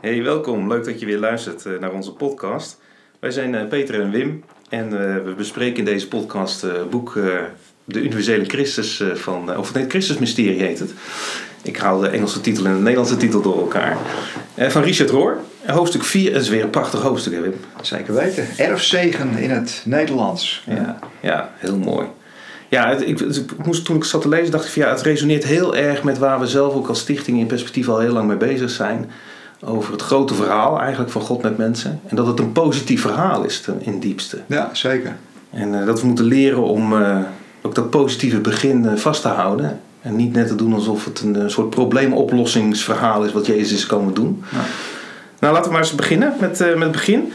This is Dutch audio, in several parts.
Hey, welkom. Leuk dat je weer luistert eh, naar onze podcast. Wij zijn eh, Peter en Wim en eh, we bespreken in deze podcast het boek De Universele Christus van, of nee, Christus Mysterie heet het. Ik haal de Engelse titel en de Nederlandse titel door elkaar. van Richard Roor. Hoofdstuk 4 is weer een prachtig hoofdstuk, hè Wim? Zeker weten. Erfzegen in het Nederlands. Ja, ja heel mooi. Ja, ik, moest, toen ik zat te lezen dacht ik van ja, het resoneert heel erg met waar we zelf ook als stichting in perspectief al heel lang mee bezig zijn over het grote verhaal eigenlijk van God met mensen. En dat het een positief verhaal is in diepste. Ja, zeker. En uh, dat we moeten leren om uh, ook dat positieve begin uh, vast te houden. En niet net te doen alsof het een soort probleemoplossingsverhaal is wat Jezus is komen doen. Ja. Nou, laten we maar eens beginnen met, met het begin.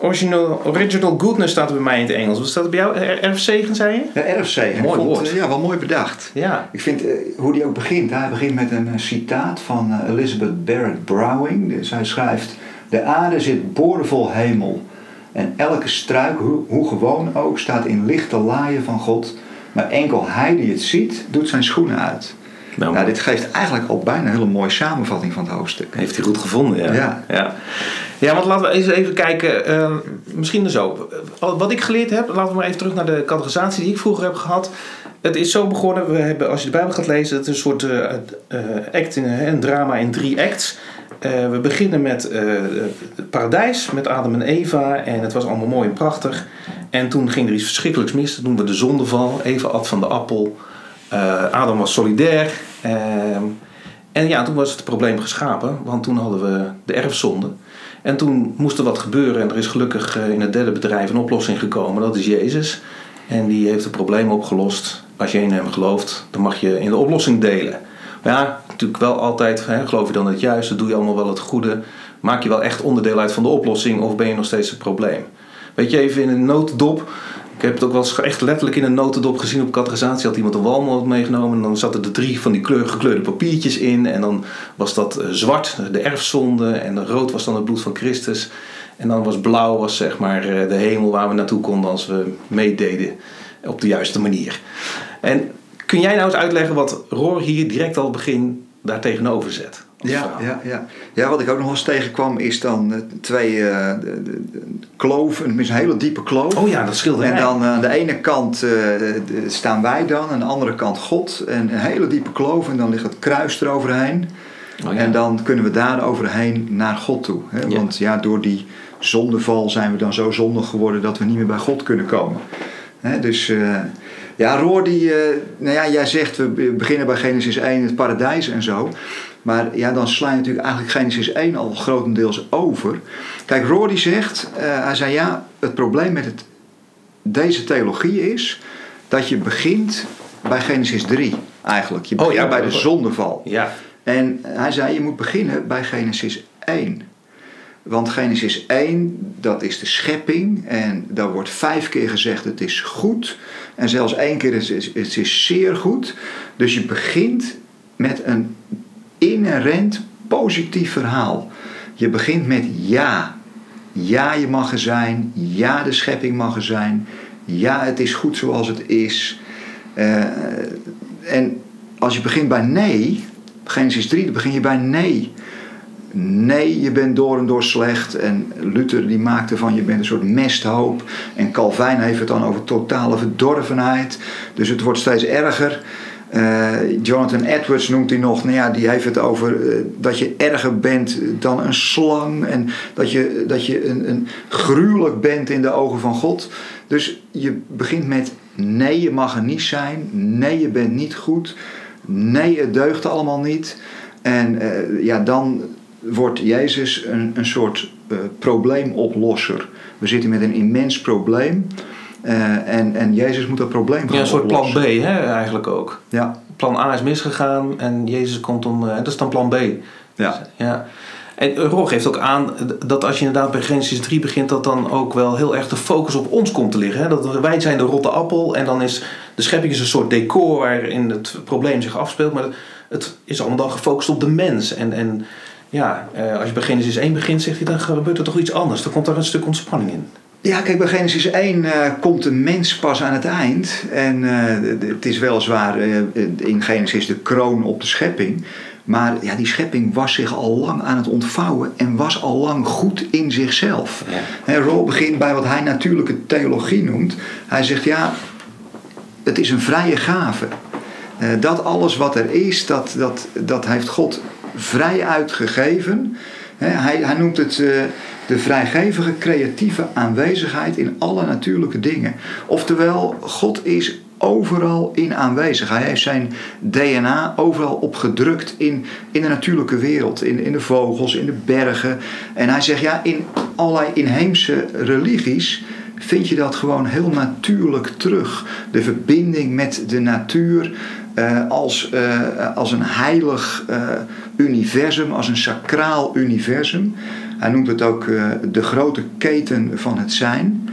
Original, original goodness staat er bij mij in het Engels. Wat staat er bij jou? Erfzegen, zei je? Ja, erfzegen. Mooi vond, woord. ja, wel mooi bedacht. Ja. Ik vind uh, hoe die ook begint. Hij begint met een citaat van uh, Elizabeth Barrett Browning. Dus hij schrijft... De aarde zit boordevol hemel. En elke struik, hoe, hoe gewoon ook, staat in lichte laaien van God. Maar enkel hij die het ziet, doet zijn schoenen uit. Nou, nou, dit geeft eigenlijk al bijna een hele mooie samenvatting van het hoofdstuk. Heeft hij goed gevonden, ja. Ja, ja. ja want laten we eens even kijken. Uh, misschien zo. Wat ik geleerd heb, laten we maar even terug naar de categorisatie die ik vroeger heb gehad. Het is zo begonnen, we hebben, als je de Bijbel gaat lezen, het is een soort uh, act, een drama in drie acts. Uh, we beginnen met het paradijs, met Adam en Eva. En het was allemaal mooi en prachtig. En toen ging er iets verschrikkelijks mis. Dat noemen we de zondeval. Eva at van de appel. Adam was solidair. Ehm, en ja, toen was het probleem geschapen, want toen hadden we de erfzonde. En toen moest er wat gebeuren en er is gelukkig eh, in het derde bedrijf een oplossing gekomen, dat is Jezus. En die heeft het probleem opgelost. Als je in hem gelooft, dan mag je in de oplossing delen. Maar ja, natuurlijk wel altijd, hè, geloof je dan het juiste, doe je allemaal wel het goede. Maak je wel echt onderdeel uit van de oplossing of ben je nog steeds het probleem? Weet je, even in een nooddop. Ik heb het ook wel eens echt letterlijk in een notendop gezien op categorisatie. Had iemand een walnoot meegenomen en dan zaten er drie van die kleur, gekleurde papiertjes in. En dan was dat eh, zwart, de erfzonde. En rood was dan het bloed van Christus. En dan was blauw was zeg maar eh, de hemel waar we naartoe konden als we meededen op de juiste manier. En kun jij nou eens uitleggen wat Roor hier direct al begin daar tegenover zet? Ja, ja, ja. ja, wat ik ook nog eens tegenkwam is dan uh, twee uh, de, de, de kloven, een hele diepe kloof. Oh ja, dat scheelde. En dan uh, aan de ene kant staan wij dan, aan de andere kant God. En een hele diepe kloof en dan ligt het kruis eroverheen. Oh, ja. En dan kunnen we daar overheen naar God toe. Hè? Ja. Want ja, door die zondeval zijn we dan zo zondig geworden dat we niet meer bij God kunnen komen. Hè? Dus ja, Roor, die, nou ja, jij zegt we beginnen bij Genesis 1, het paradijs en zo. Maar ja, dan sla je natuurlijk eigenlijk Genesis 1 al grotendeels over. Kijk, Rory zegt, uh, hij zei ja, het probleem met het, deze theologie is dat je begint bij Genesis 3 eigenlijk. Je begint oh, ja, bij de zondeval. Ja. En hij zei, je moet beginnen bij Genesis 1. Want Genesis 1, dat is de schepping. En daar wordt vijf keer gezegd het is goed. En zelfs één keer het is, het is zeer goed. Dus je begint met een inherent positief verhaal. Je begint met ja. Ja, je mag er zijn. Ja, de schepping mag er zijn. Ja, het is goed zoals het is. Uh, en als je begint bij nee, Genesis 3, dan begin je bij nee. Nee, je bent door en door slecht. En Luther die maakte van je bent een soort mesthoop. En Calvijn heeft het dan over totale verdorvenheid. Dus het wordt steeds erger. Uh, Jonathan Edwards noemt hij nog, nou ja, die heeft het over uh, dat je erger bent dan een slang en dat je, dat je een, een gruwelijk bent in de ogen van God. Dus je begint met nee, je mag er niet zijn, nee, je bent niet goed, nee, het deugt allemaal niet. En uh, ja, dan wordt Jezus een, een soort probleemoplosser. We zitten met een immens probleem. Uh, en, en Jezus moet dat probleem gaan Ja, een soort plan B hè, eigenlijk ook. Ja. Plan A is misgegaan en Jezus komt om... Uh, dat is dan plan B. Ja. ja. En Rog geeft ook aan dat als je inderdaad bij Genesis 3 begint... dat dan ook wel heel erg de focus op ons komt te liggen. Hè? Dat wij zijn de rotte appel en dan is de schepping is een soort decor... waarin het probleem zich afspeelt. Maar het is allemaal dan gefocust op de mens. En, en ja, als je bij Genesis 1 begint, zegt hij... dan gebeurt er toch iets anders. Dan komt daar een stuk ontspanning in. Ja, kijk, bij Genesis 1 uh, komt de mens pas aan het eind. En uh, het is weliswaar uh, in Genesis de kroon op de schepping. Maar ja, die schepping was zich al lang aan het ontvouwen en was al lang goed in zichzelf. Ja. En Rol begint bij wat hij natuurlijke theologie noemt. Hij zegt ja, het is een vrije gave. Dat alles wat er is, dat, dat, dat heeft God vrij uitgegeven. hij, hij noemt het de vrijgevige creatieve aanwezigheid in alle natuurlijke dingen. Oftewel, God is overal in aanwezig. Hij heeft zijn DNA overal opgedrukt in, in de natuurlijke wereld, in, in de vogels, in de bergen. En hij zegt ja, in allerlei inheemse religies vind je dat gewoon heel natuurlijk terug. De verbinding met de natuur uh, als, uh, als een heilig uh, universum, als een sacraal universum. Hij noemt het ook de grote keten van het zijn.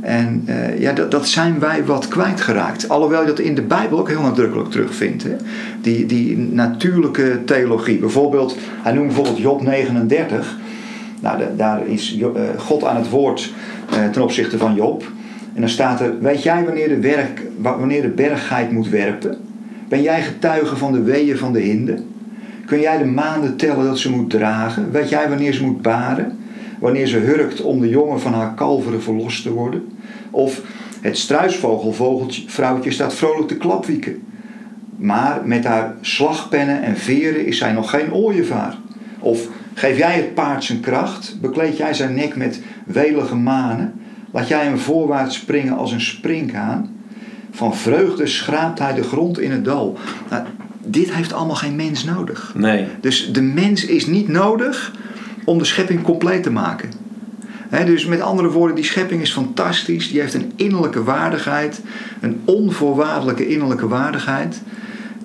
En uh, ja, dat, dat zijn wij wat kwijtgeraakt. Alhoewel je dat in de Bijbel ook heel nadrukkelijk terugvindt. Hè? Die, die natuurlijke theologie. Bijvoorbeeld, hij noemt bijvoorbeeld Job 39. Nou, daar is uh, God aan het woord ten opzichte van Job. En dan staat er: Weet jij wanneer de, werk, wanneer de berggeit moet werpen? Ben jij getuige van de weeën van de hinde? Kun jij de maanden tellen dat ze moet dragen? Weet jij wanneer ze moet baren? wanneer ze hurkt om de jongen van haar kalveren verlost te worden. Of het struisvogelvrouwtje staat vrolijk te klapwieken. Maar met haar slagpennen en veren is zij nog geen ooievaar. Of geef jij het paard zijn kracht, bekleed jij zijn nek met welige manen, laat jij hem voorwaarts springen als een springhaan. Van vreugde schraapt hij de grond in het dal. Nou, dit heeft allemaal geen mens nodig. Nee. Dus de mens is niet nodig om de schepping compleet te maken. dus met andere woorden, die schepping is fantastisch. Die heeft een innerlijke waardigheid, een onvoorwaardelijke innerlijke waardigheid.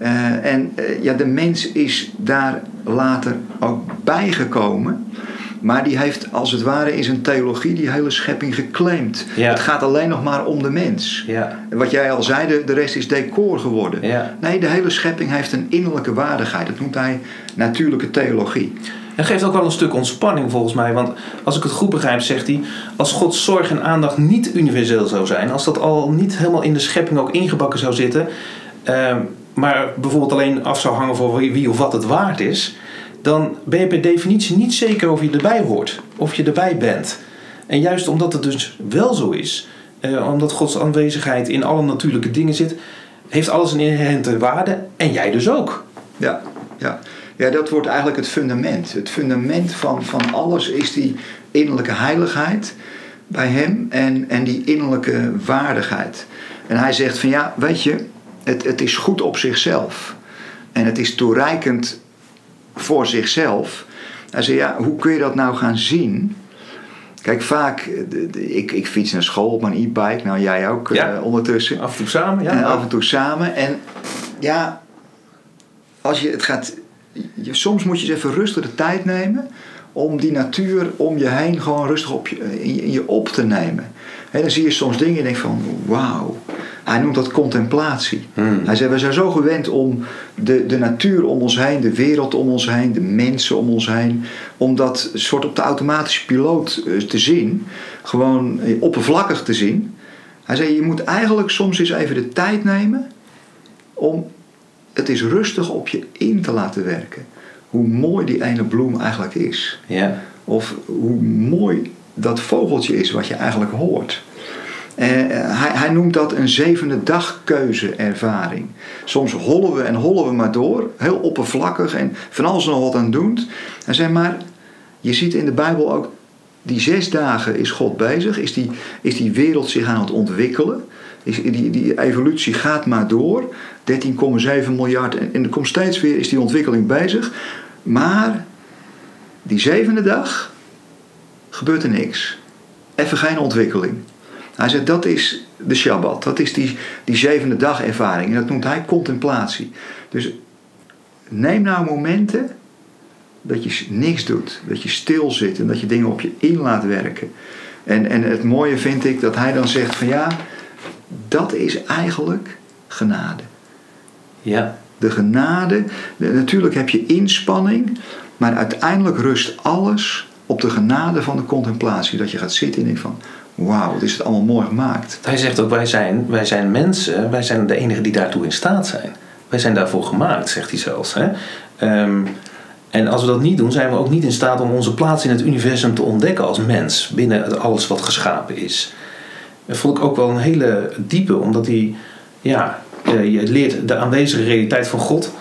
Uh, en uh, ja, de mens is daar later ook bijgekomen. Maar die heeft als het ware in zijn theologie die hele schepping geclaimd. Ja. Het gaat alleen nog maar om de mens. Ja. Wat jij al zei, de, de rest is decor geworden. Ja. Nee, de hele schepping heeft een innerlijke waardigheid. Dat noemt hij natuurlijke theologie. En geeft ook wel een stuk ontspanning volgens mij. Want als ik het goed begrijp, zegt hij... als Gods zorg en aandacht niet universeel zou zijn... als dat al niet helemaal in de schepping ook ingebakken zou zitten... Uh, maar bijvoorbeeld alleen af zou hangen voor wie of wat het waard is... dan ben je per definitie niet zeker of je erbij hoort. Of je erbij bent. En juist omdat het dus wel zo is... Uh, omdat Gods aanwezigheid in alle natuurlijke dingen zit... heeft alles een inherente waarde en jij dus ook. Ja, ja. Ja, dat wordt eigenlijk het fundament. Het fundament van, van alles is die innerlijke heiligheid bij hem en, en die innerlijke waardigheid. En hij zegt van ja, weet je, het, het is goed op zichzelf. En het is toereikend voor zichzelf. Hij zegt ja, hoe kun je dat nou gaan zien? Kijk, vaak, ik, ik fiets naar school op mijn e-bike, nou jij ook ja, uh, ondertussen. Af en toe samen, ja. En af en toe samen. En ja, als je het gaat je, soms moet je eens even rustig de tijd nemen om die natuur om je heen gewoon rustig op je, in, je, op te nemen. En dan zie je soms dingen en denk van wauw. Hij noemt dat contemplatie. Hmm. Hij zegt, we zijn zo gewend om de, de natuur om ons heen, de wereld om ons heen, de mensen om ons heen, om dat soort op de automatische piloot eh, te zien, gewoon eh, oppervlakkig te zien. Hij zei, je moet eigenlijk soms eens even de tijd nemen om het is rustig op je in te laten werken. Hoe mooi die ene bloem eigenlijk is. Ja. Of hoe mooi dat vogeltje is wat je eigenlijk hoort. Uh, hij, hij, noemt dat een zevende dag keuzeervaring. Soms hollen we en hollen we maar door, heel oppervlakkig en van alles nog wat aan doend. En zeg maar, je ziet in de Bijbel ook, die zes dagen is God bezig, is die, is die wereld zich aan het ontwikkelen. Die, die, die evolutie gaat maar door. 13,7 miljard. En, en er komt steeds weer, is die ontwikkeling bezig. Maar die zevende dag gebeurt er niks. Even geen ontwikkeling. Hij zegt dat is de Shabbat. Dat is die, die zevende dag ervaring. En dat noemt hij contemplatie. Dus neem nou momenten dat je niks doet. Dat je stil zit en dat je dingen op je in laat werken. En, en het mooie vind ik dat hij dan zegt van ja, dat is eigenlijk genade. Ja. De genade, natuurlijk heb je inspanning, maar uiteindelijk rust alles op de genade van de contemplatie. Dat je gaat zitten en denkt van, wauw, wat is het allemaal mooi gemaakt. Hij zegt ook, wij zijn, wij zijn mensen, wij zijn de enigen die daartoe in staat zijn. Wij zijn daarvoor gemaakt, zegt hij zelfs. Hè? Ehm, en als we dat niet doen, zijn we ook niet in staat om onze plaats in het universum te ontdekken als mens, binnen alles wat geschapen is. Dat vond ik ook wel een hele diepe, omdat hij, ja, eh, je leert de aanwezige realiteit van God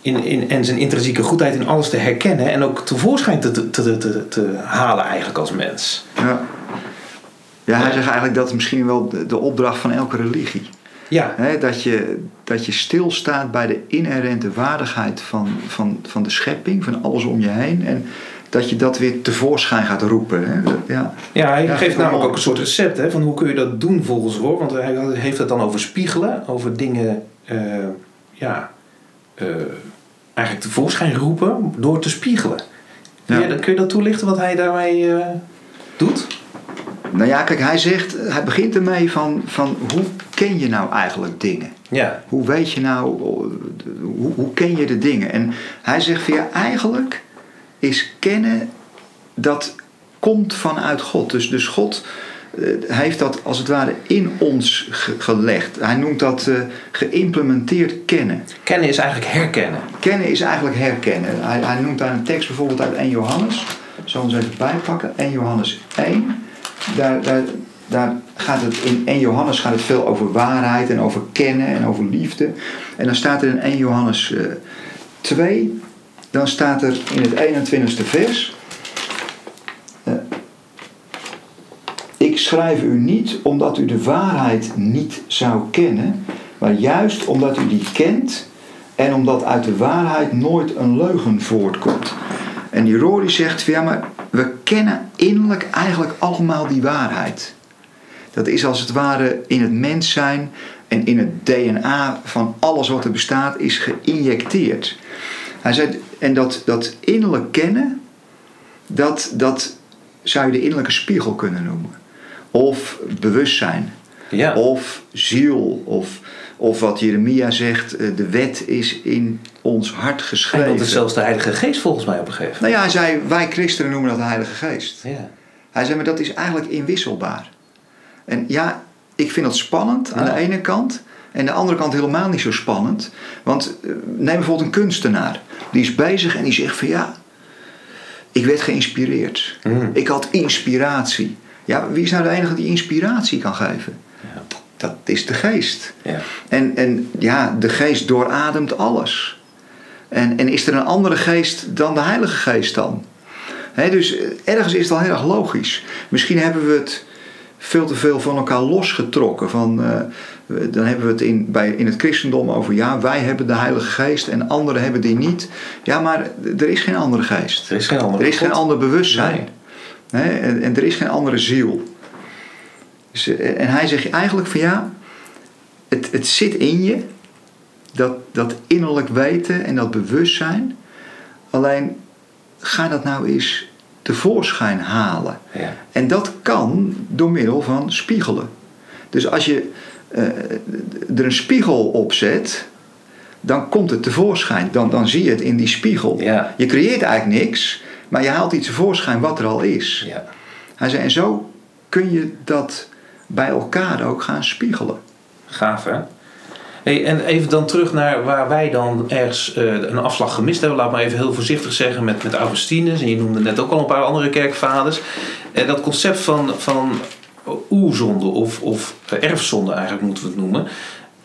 in, in, en zijn intrinsieke goedheid in alles te herkennen en ook tevoorschijn te, te, te, te, te halen eigenlijk als mens. Ja. Ja, hij zegt eigenlijk dat is misschien wel de, de opdracht van elke religie. Ja. dat, je, dat je stilstaat bij de inherente waardigheid van, van, van de schepping, van alles om je heen. En dat je dat weer tevoorschijn gaat roepen. Hè? Ja. ja, hij geeft namelijk ook een soort recept hè, van hoe kun je dat doen volgens Roor. Want hij heeft het dan over spiegelen, over dingen uh, ja, uh, eigenlijk tevoorschijn roepen door te spiegelen. Ja. Kun, je, kun je dat toelichten wat hij daarmee uh, doet? Nou ja, kijk, hij zegt, hij begint ermee van, van hoe ken je nou eigenlijk dingen? Ja. Hoe weet je nou, hoe, hoe ken je de dingen? En hij zegt van ja, eigenlijk is kennen, dat komt vanuit God. Dus, dus God uh, heeft dat als het ware in ons gelegd. Hij noemt dat uh, geïmplementeerd kennen. Kennen is eigenlijk herkennen. Kennen is eigenlijk herkennen. Hij, hij noemt daar een tekst bijvoorbeeld uit 1 Johannes. Ik zal ons even bijpakken. 1 Johannes 1 daar, gaat het in 1 Johannes gaat het veel over waarheid en over kennen en over liefde. En dan staat er in 1 Johannes uh, 2, dan staat er in het 21ste vers. Uh, ik schrijf u niet omdat u de waarheid niet zou kennen, maar juist omdat u die kent en omdat uit de waarheid nooit een leugen voortkomt. En die Rory zegt, ja maar we kennen innerlijk eigenlijk allemaal die waarheid. Dat is als het ware in het mens zijn en in het DNA van alles wat er bestaat is geïnjecteerd. Hij zei, en dat, dat innerlijk kennen, dat, dat zou je de innerlijke spiegel kunnen noemen. Of bewustzijn. Ja. Of ziel. Of, of wat Jeremia zegt, eh, de wet is in ons hart geschreven. En dat is zelfs de Heilige Geest volgens mij op een gegeven moment. Nou ja, hij zei, wij christenen noemen dat de Heilige Geest. Ja. Hij zei, maar dat is eigenlijk inwisselbaar. En ja, ik vind dat spannend aan de ene kant. En aan de andere kant helemaal niet zo spannend. Want eh, neem bijvoorbeeld een kunstenaar. Die is bezig en die zegt van ja, ik werd geïnspireerd. Mm. Ik had inspiratie. Ja, wie is nou de enige die inspiratie kan geven? Ja. Dat is de geest. Ja. En, en ja, de geest doorademt alles. En, en is er een andere geest dan de Heilige Geest dan? dus eh, ergens is het al heel erg logisch. Misschien hebben we het veel te veel van elkaar losgetrokken. Van, uh, dan hebben we het in, bij, in het christendom over ja, wij hebben de Heilige Geest en anderen hebben die niet. Ja, maar er is geen andere geest. Er is geen andere, er is geen ander bewustzijn. Nee. En, en, er is geen andere ziel. Dus, eh, en hij zegt eigenlijk van ja, het, het zit in je dat, dat innerlijk weten en dat bewustzijn. Alleen ga dat nou eens tevoorschijn halen. Ja. En dat kan door middel van spiegelen. Dus als je uh, er een spiegel op zet, dan komt het tevoorschijn. Dan, dan zie je het in die spiegel. Ja. Je creëert eigenlijk niks, maar je haalt iets tevoorschijn wat er al is. Ja. Hij zei, en zo kun je dat bij elkaar ook gaan spiegelen. Gaaf hè? Hey, en even dan terug naar waar wij dan ergens uh, een afslag gemist hebben. Laat maar even heel voorzichtig zeggen met, met Augustinus. En je noemde net ook al een paar andere kerkvaders. En dat concept van, van oerzonde of, of erfzonde eigenlijk moeten we het noemen.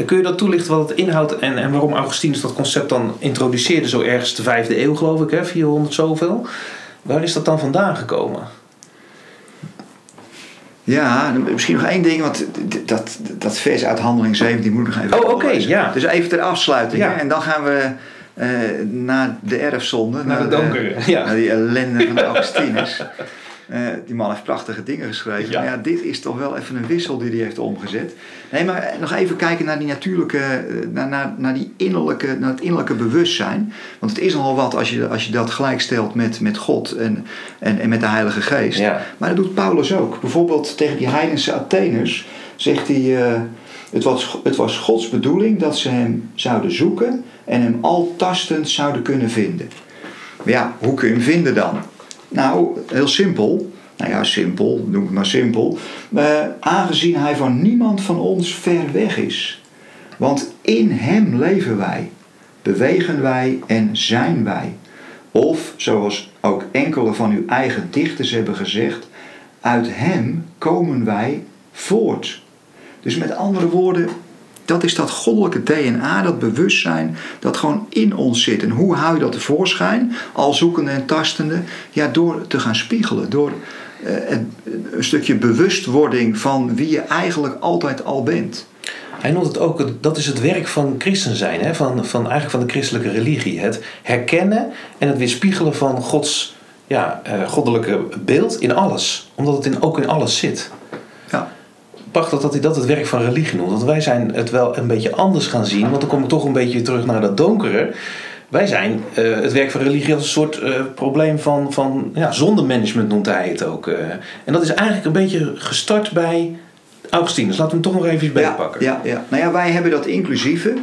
Kun je dat toelichten wat het inhoudt en, en waarom Augustinus dat concept dan introduceerde zo ergens de vijfde eeuw geloof ik, hè, 400 zoveel. Waar is dat dan vandaan gekomen? Ja, misschien nog één ding, want dat, dat vers uit Handeling 17 moet ik nog even Oh, oké, okay, ja. Dus even ter afsluiting. Ja. En dan gaan we uh, naar de erfzonde. Naar, naar de donkere, ja. Naar die ellende van de Augustinus. Uh, die man heeft prachtige dingen geschreven. Ja. Maar ja, dit is toch wel even een wissel die hij heeft omgezet. Nee, maar nog even kijken naar die natuurlijke, naar, naar, naar, die innerlijke, naar het innerlijke bewustzijn. Want het is nogal wat als je, als je dat gelijkstelt met, met God en, en, en met de Heilige Geest. Ja. Maar dat doet Paulus ook. Bijvoorbeeld tegen die heidense Atheners zegt hij... Uh, het was, het was Gods bedoeling dat ze hem zouden zoeken en hem al tastend zouden kunnen vinden. Maar ja, hoe kun je hem vinden dan? Nou, heel simpel. Nou ja, simpel, noem het maar simpel. Uh, aangezien hij van niemand van ons ver weg is. Want in hem leven wij. bewegen wij en zijn wij. Of, zoals ook enkele van uw eigen dichters hebben gezegd, uit Hem komen wij voort. Dus met andere woorden, dat is dat goddelijke DNA, dat bewustzijn dat gewoon in ons zit. En hoe hou je dat tevoorschijn? Al zoekende en tastende, ja, door te gaan spiegelen. Door uh, een, stukje bewustwording van wie je eigenlijk altijd al bent. Hij noemt het ook, dat is het werk van christen zijn, hè? Van, van eigenlijk van de christelijke religie. Het herkennen en het weerspiegelen van Gods ja, uh, goddelijke beeld in alles. Omdat het in, ook in alles zit. Ja. Prachtig dat hij dat het werk van religie noemt. Want wij zijn het wel een beetje anders gaan zien. Want dan kom ik toch een beetje terug naar dat donkere. Wij zijn uh, het werk van religie als een soort uh, probleem van, van ja, zondemanagement noemt hij het ook. en dat is eigenlijk een beetje gestart bij Augustinus, laten we hem toch nog even bij pakken. Ja, ja. Nou ja, wij hebben dat inclusieve,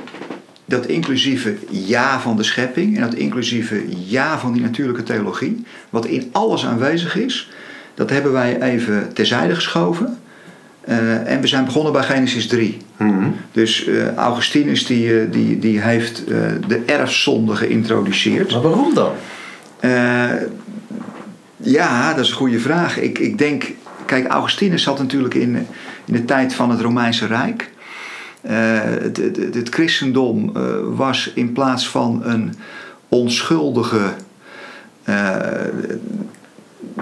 dat inclusieve ja van de schepping en dat inclusieve ja van die natuurlijke theologie, wat in alles aanwezig is, dat hebben wij even terzijde geschoven. Uh, en we zijn begonnen bij Genesis 3. Mm Dus uh, Augustinus die, uh, die, die heeft de erfzonde geïntroduceerd. Maar waarom dan? ja, dat is een goede vraag. Ik, ik denk, kijk, Augustinus zat natuurlijk in, in de tijd van het Romeinse Rijk. het, het, het, christendom was in plaats van een onschuldige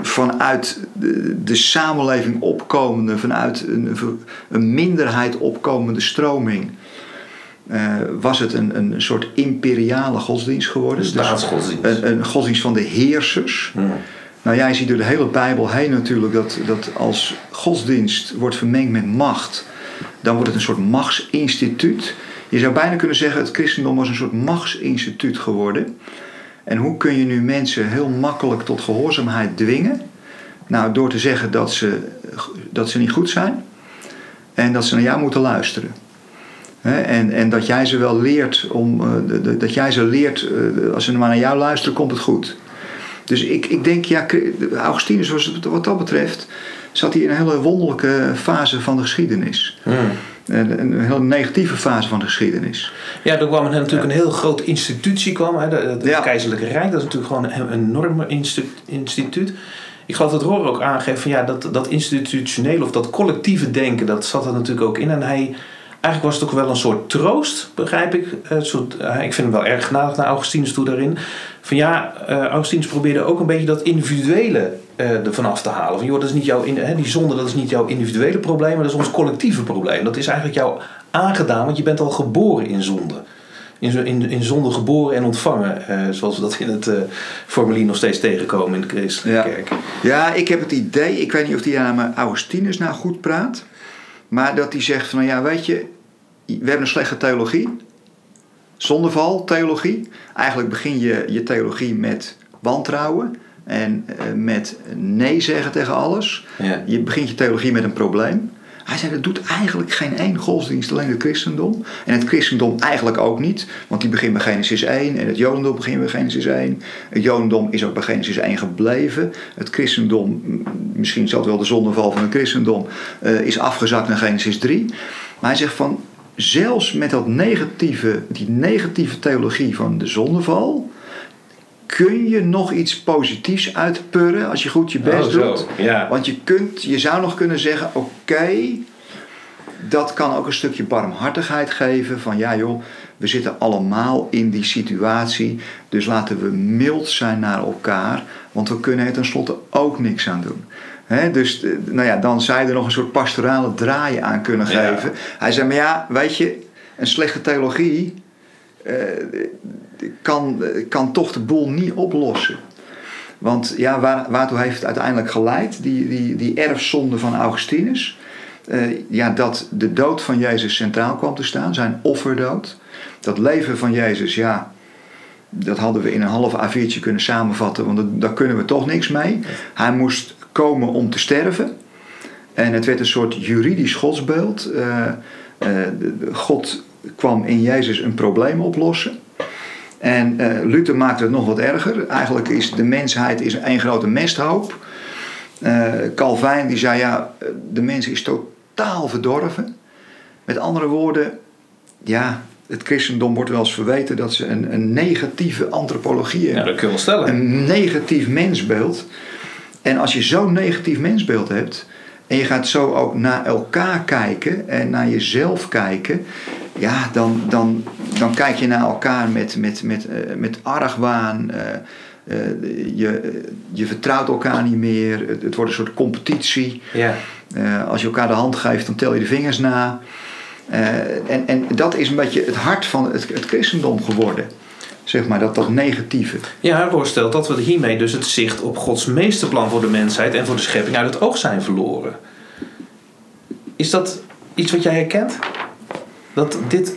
vanuit de, samenleving opkomende, vanuit een, een minderheid opkomende stroming. Uh, was het een, een soort imperiale godsdienst geworden. Staatsgodsdienst. Dus een, een, godsdienst van de heersers. Hmm. Nou, jij ziet door de hele Bijbel heen natuurlijk dat, dat als godsdienst wordt vermengd met macht, dan wordt het een soort machtsinstituut. Je zou bijna kunnen zeggen, het christendom was een soort machtsinstituut geworden. En hoe kun je nu mensen heel makkelijk tot gehoorzaamheid dwingen? Nou, door te zeggen dat ze, dat ze niet goed zijn en dat ze naar jou moeten luisteren. en, en dat jij ze wel leert om uh, dat jij ze leert, uh, als ze maar naar jou luisteren, komt het goed. Dus ik, ik denk, ja, Augustinus wat dat betreft, zat hij in een hele wonderlijke fase van de geschiedenis. Hmm een, heel negatieve fase van de geschiedenis. Ja, er kwam natuurlijk een heel groot institutie kwam, hè, het Keizerlijke Rijk. Dat is natuurlijk gewoon een enorm instituut. Ik geloof dat Roor ook aangeeft van ja, dat, dat institutionele of dat collectieve denken, dat zat er natuurlijk ook in. En hij, eigenlijk was het ook wel een soort troost, begrijp ik. Een soort, ik vind hem wel erg genadig naar Augustinus toe daarin. Van ja, uh, Augustinus probeerde ook een beetje dat individuele uh, ervan af te halen. Van joh, dat is niet jouw in, hè, die zonde dat is niet jouw individuele probleem, maar dat is ons collectieve probleem. Dat is eigenlijk jou aangedaan, want je bent al geboren in zonde. In, in, in zonde geboren en ontvangen, uh, zoals we dat in het uh, formulier nog steeds tegenkomen in de christelijke ja. kerk. Ja, ik heb het idee, ik weet niet of hij aan Augustinus nou goed praat, maar dat hij zegt van, nou ja, weet je, we hebben een slechte theologie, zondeval theologie. Eigenlijk begin je je theologie met wantrouwen en uh, met nee zeggen tegen alles. Ja. Je begint je theologie met een probleem. Hij zei, dat doet eigenlijk geen één godsdienst, alleen het christendom. En het christendom eigenlijk ook niet, want die begint bij Genesis 1 en het jodendom begint bij Genesis 1. Het jodendom is ook bij Genesis 1 gebleven. Het christendom, misschien zal het wel de zondeval van het christendom, uh, is afgezakt naar Genesis 3. Maar hij zegt van, zelfs met dat negatieve, die negatieve theologie van de zondeval, kun je nog iets positiefs uitpurren als je goed je best oh, doet. Ja. Want je, kunt, je zou nog kunnen zeggen: oké, dat kan ook een stukje barmhartigheid geven. Van ja, joh, we zitten allemaal in die situatie. Dus laten we mild zijn naar elkaar. Want we kunnen er tenslotte ook niks aan doen. dus eh, nou ja, dan zou je er nog een soort pastorale draai aan kunnen geven. Hij zei: maar ja, weet je, een slechte theologie. Uh, kan, kan toch de boel niet oplossen. Want ja, waar, waartoe heeft het uiteindelijk geleid? Die, die, die erfzonde van Augustinus. Uh, ja, dat de dood van Jezus centraal kwam te staan, zijn offerdood. Dat leven van Jezus, ja, dat hadden we in een half A4'tje kunnen samenvatten, want daar kunnen we toch niks mee. Hij moest komen om te sterven. En het werd een soort juridisch godsbeeld. Uh, God kwam in Jezus een probleem oplossen. En uh, Luther maakte het nog wat erger. Eigenlijk is de mensheid is één grote mesthoop. Uh, Calvijn die zei ja, de mens is totaal verdorven. Met andere woorden, ja, het christendom wordt wel eens verweten dat ze een, een negatieve antropologie hebben. Ja, dat kun je wel stellen. Een negatief mensbeeld. En als je zo'n negatief mensbeeld hebt. en je gaat zo ook naar elkaar kijken en naar jezelf kijken. Ja, dan, dan, dan kijk je naar elkaar met, met, met, uh, met argwaan. Uh, uh, je, je vertrouwt elkaar niet meer. Het, het wordt een soort competitie. Ja. als je elkaar de hand geeft, dan tel je de vingers na. en, en dat is een beetje het hart van het, het christendom geworden zeg maar, dat, dat negatieve. Ja, voorstelt dat we hiermee dus het zicht op Gods meesterplan voor de mensheid en voor de schepping uit het oog zijn verloren. Is dat iets wat jij herkent? Dat dit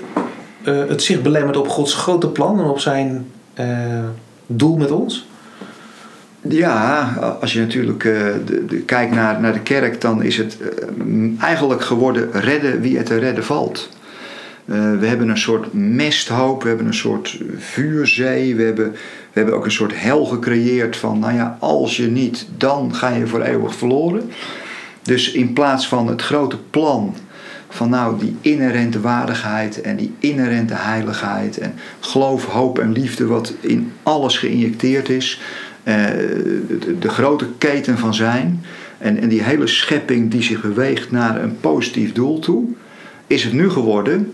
uh, het zicht belemmert op Gods grote plan en op zijn uh, doel met ons? Ja, als je natuurlijk uh, de, de, kijkt naar, naar de kerk, dan is het eigenlijk geworden redden wie het te redden valt. We hebben een soort mesthoop, we hebben een soort vuurzee, we hebben, we hebben ook een soort hel gecreëerd van, nou ja, als je niet, dan ga je voor eeuwig verloren. Dus in plaats van het grote plan van nou die inherente waardigheid en die inherente heiligheid en geloof, hoop en liefde wat in alles geïnjecteerd is, uh, de, de, grote keten van zijn en, en die hele schepping die zich beweegt naar een positief doel toe, is het nu geworden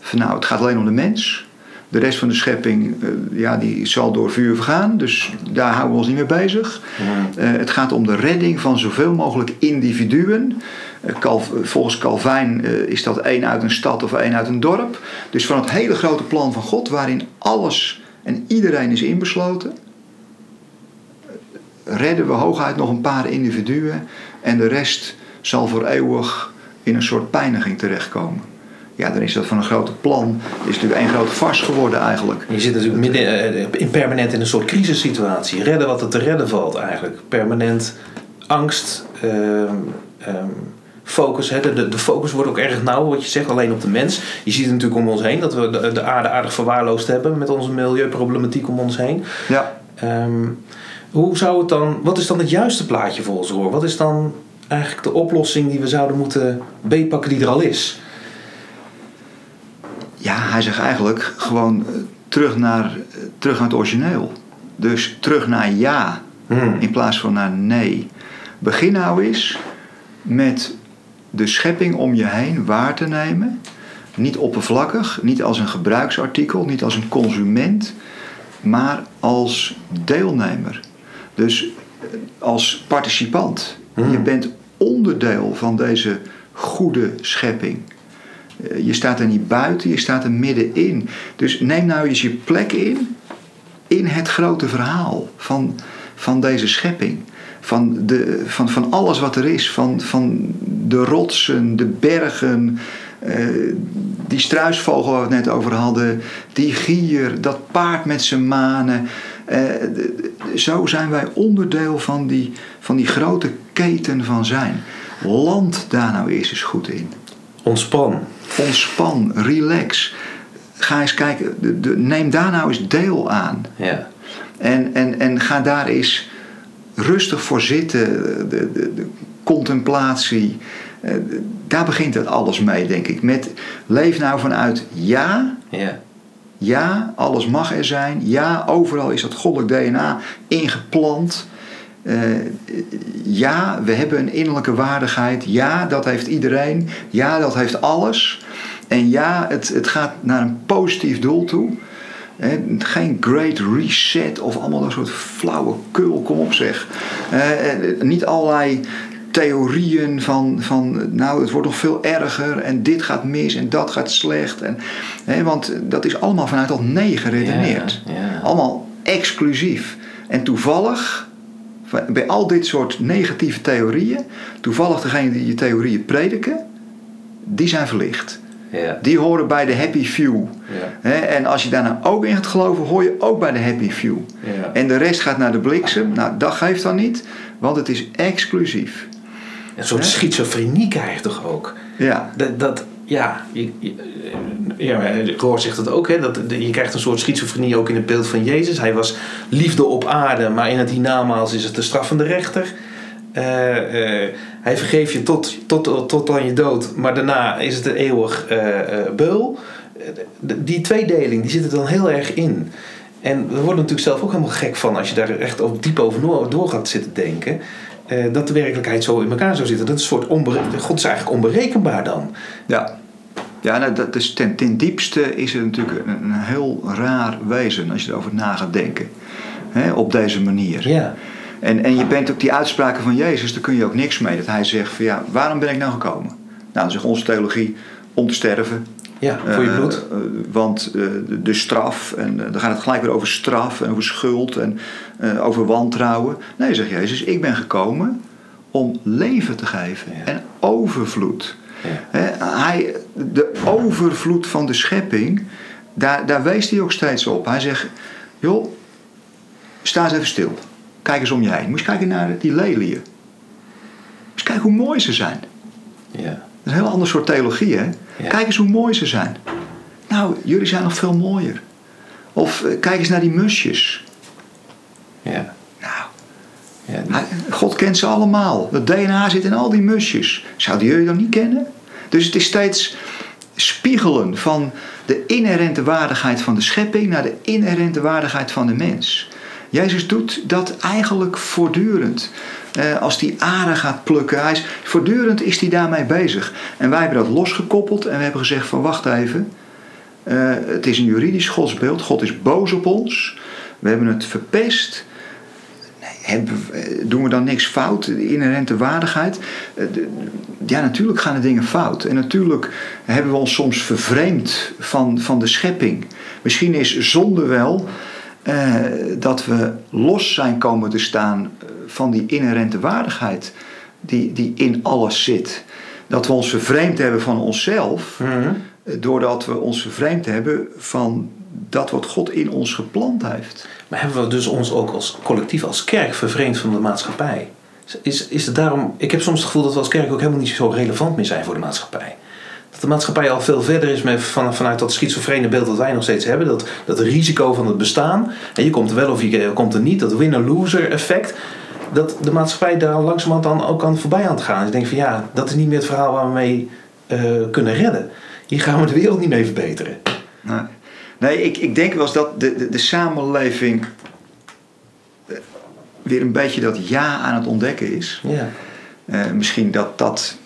van nou, het gaat alleen om de mens. De rest van de schepping, uh, ja, die zal door vuur vergaan. Dus daar houden we ons niet mee bezig. Uh, het gaat om de redding van zoveel mogelijk individuen. Calv volgens Calvijn is dat één uit een stad of één uit een dorp. Dus van het hele grote plan van God, waarin alles en iedereen is inbesloten, redden we hooguit nog een paar individuen. En de rest zal voor eeuwig in een soort pijniging terechtkomen ja, dan is dat van een grote plan. is natuurlijk één grote vars geworden eigenlijk. Je zit natuurlijk midden eh, in permanent in een soort crisissituatie. Redden wat er te redden valt eigenlijk. Permanent angst, uh, um, focus. Hè. De, de focus wordt ook erg nauw, wat je zegt, alleen op de mens. Je ziet het natuurlijk om ons heen dat we de, de aarde aardig verwaarloosd hebben met onze milieuproblematiek om ons heen. Ja. Um, hoe zou het dan, wat is dan het juiste plaatje volgens Roor? Wat is dan eigenlijk de oplossing die we zouden moeten beetpakken die er al is? Ja, hij zegt eigenlijk gewoon eh, terug naar, eh, terug naar het origineel. Dus terug naar ja hmm. in plaats van naar nee. Begin nou eens met de schepping om je heen waar te nemen. Niet oppervlakkig, niet als een gebruiksartikel, niet als een consument, maar als deelnemer. Dus eh, als participant. Hmm. Je bent onderdeel van deze goede schepping. Eh, je staat er niet buiten, je staat er middenin. Dus neem nou eens je plek in, in het grote verhaal van, van deze schepping. Van, de, van, van alles wat er is, van, van de rotsen, de bergen, uh, die struisvogel waar we het net over hadden, die gier, dat paard met zijn manen. Uh, zo zijn wij onderdeel van die, van die grote keten van zijn. Land daar nou eerst eens goed in. Ontspan. Ontspan, relax. Ga eens kijken, de, de, neem daar nou eens deel aan. Ja. En, en, en ga daar eens rustig voor zitten, de, de, de contemplatie. Eh, daar begint het alles mee, denk ik. Met leef nou vanuit ja. Ja. Ja, alles mag er zijn. Ja, overal is dat goddelijk DNA ingeplant. Uh, ja, we hebben een innerlijke waardigheid. Ja, dat heeft iedereen. Ja, dat heeft alles. En ja, het, het gaat naar een positief doel toe. He, geen great reset of allemaal dat soort flauwe kul, kom op zeg. Uh, niet allerlei theorieën van, van, nou, het wordt nog veel erger en dit gaat mis en dat gaat slecht. En, want dat is allemaal vanuit dat nee geredeneerd. Allemaal exclusief. En toevallig bij al dit soort negatieve theorieën, toevallig degene die je theorieën prediken, die zijn verlicht. Ja. Die horen bij de happy few. Ja. en als je daar nou ook in gaat geloven, hoor je ook bij de happy few. Ja. En de rest gaat naar de bliksem. Nou, dat geeft dan niet, want het is exclusief. Een soort schizofrenie krijg je toch ook? Ja. Dat, dat ja, je, ja, Roor zegt het ook, hè, dat je krijgt een soort schizofrenie ook in het beeld van Jezus. Hij was liefde op aarde, maar in het hiernamaals is het de straf van de rechter. Uh, uh, hij vergeeft je tot, tot, tot aan je dood, maar daarna is het een eeuwig beul. die tweedeling die zit er dan heel erg in. En we worden natuurlijk zelf ook helemaal gek van als je daar echt diep over door gaat zitten denken. Uh, dat de werkelijkheid zo in elkaar zou zitten. Dat is een soort onbere- God is eigenlijk onberekenbaar dan. Ja, ja nou, dat is ten, ten diepste is het natuurlijk een, een heel raar wezen als je erover na gaat denken. Hè, op deze manier. Ja. En, en je bent ook die uitspraken van Jezus, daar kun je ook niks mee. Dat hij zegt van ja, waarom ben ik nou gekomen? Nou, dan zegt onze theologie om te sterven. Ja, voor je bloed. Uh, want uh, de, de, straf, en dan gaat het gelijk weer over straf en over schuld en over wantrouwen. Nee, zegt Jezus, ik ben gekomen om leven te geven ja. en overvloed. Ja. hij, de overvloed van de schepping, daar, daar wees hij ook steeds op. Hij zegt, joh, sta eens even stil. Kijk eens om je heen. Moet je kijken naar die leliën. Eens kijken hoe mooi ze zijn. Ja. Een heel ander soort theologie, hè? Ja. Kijk eens hoe mooi ze zijn. Nou, jullie zijn nog veel mooier. Of uh, kijk eens naar die musjes. Ja. Nou, ja, die... God kent ze allemaal. Het DNA zit in al die musjes. Zouden jullie dan niet kennen? Dus het is steeds spiegelen van de inherente waardigheid van de schepping naar de inherente waardigheid van de mens. Jezus doet dat eigenlijk voortdurend. Eh, als die aarde gaat plukken, hij is, voortdurend is hij daarmee bezig. En wij hebben dat losgekoppeld en we hebben gezegd van wacht even. Uh, het is een juridisch godsbeeld. God is boos op ons. We hebben het verpest. Hebben, doen we dan niks fout? De inherente waardigheid. Ja, natuurlijk gaan er dingen fout. En natuurlijk hebben we ons soms vervreemd van, van de schepping. Misschien is zonde wel dat we los zijn komen te staan van die inherente waardigheid die, die in alles zit. Dat we ons vervreemd hebben van onszelf, Mhm. doordat we ons vervreemd hebben van dat wat God in ons geplant heeft. Maar hebben we dus ons ook als collectief, als kerk, vervreemd van de maatschappij? Is, is het daarom, ik heb soms het gevoel dat we als kerk ook helemaal niet zo relevant meer zijn voor de maatschappij. Dat de maatschappij al veel verder is met, van, vanuit dat schizofrene beeld dat wij nog steeds hebben. Dat, dat risico van het bestaan. En je komt er wel of je komt er niet. Dat winner-loser effect. Dat de maatschappij daar langzamerhand dan ook aan voorbij aan het gaan. Ik denk van ja, dat is niet meer het verhaal waar we mee uh, kunnen redden. Hier gaan we de wereld niet mee verbeteren. Nee, nee ik, ik denk wel eens dat de, de, de samenleving weer een beetje dat ja aan het ontdekken is. Ja. Uh, misschien dat dat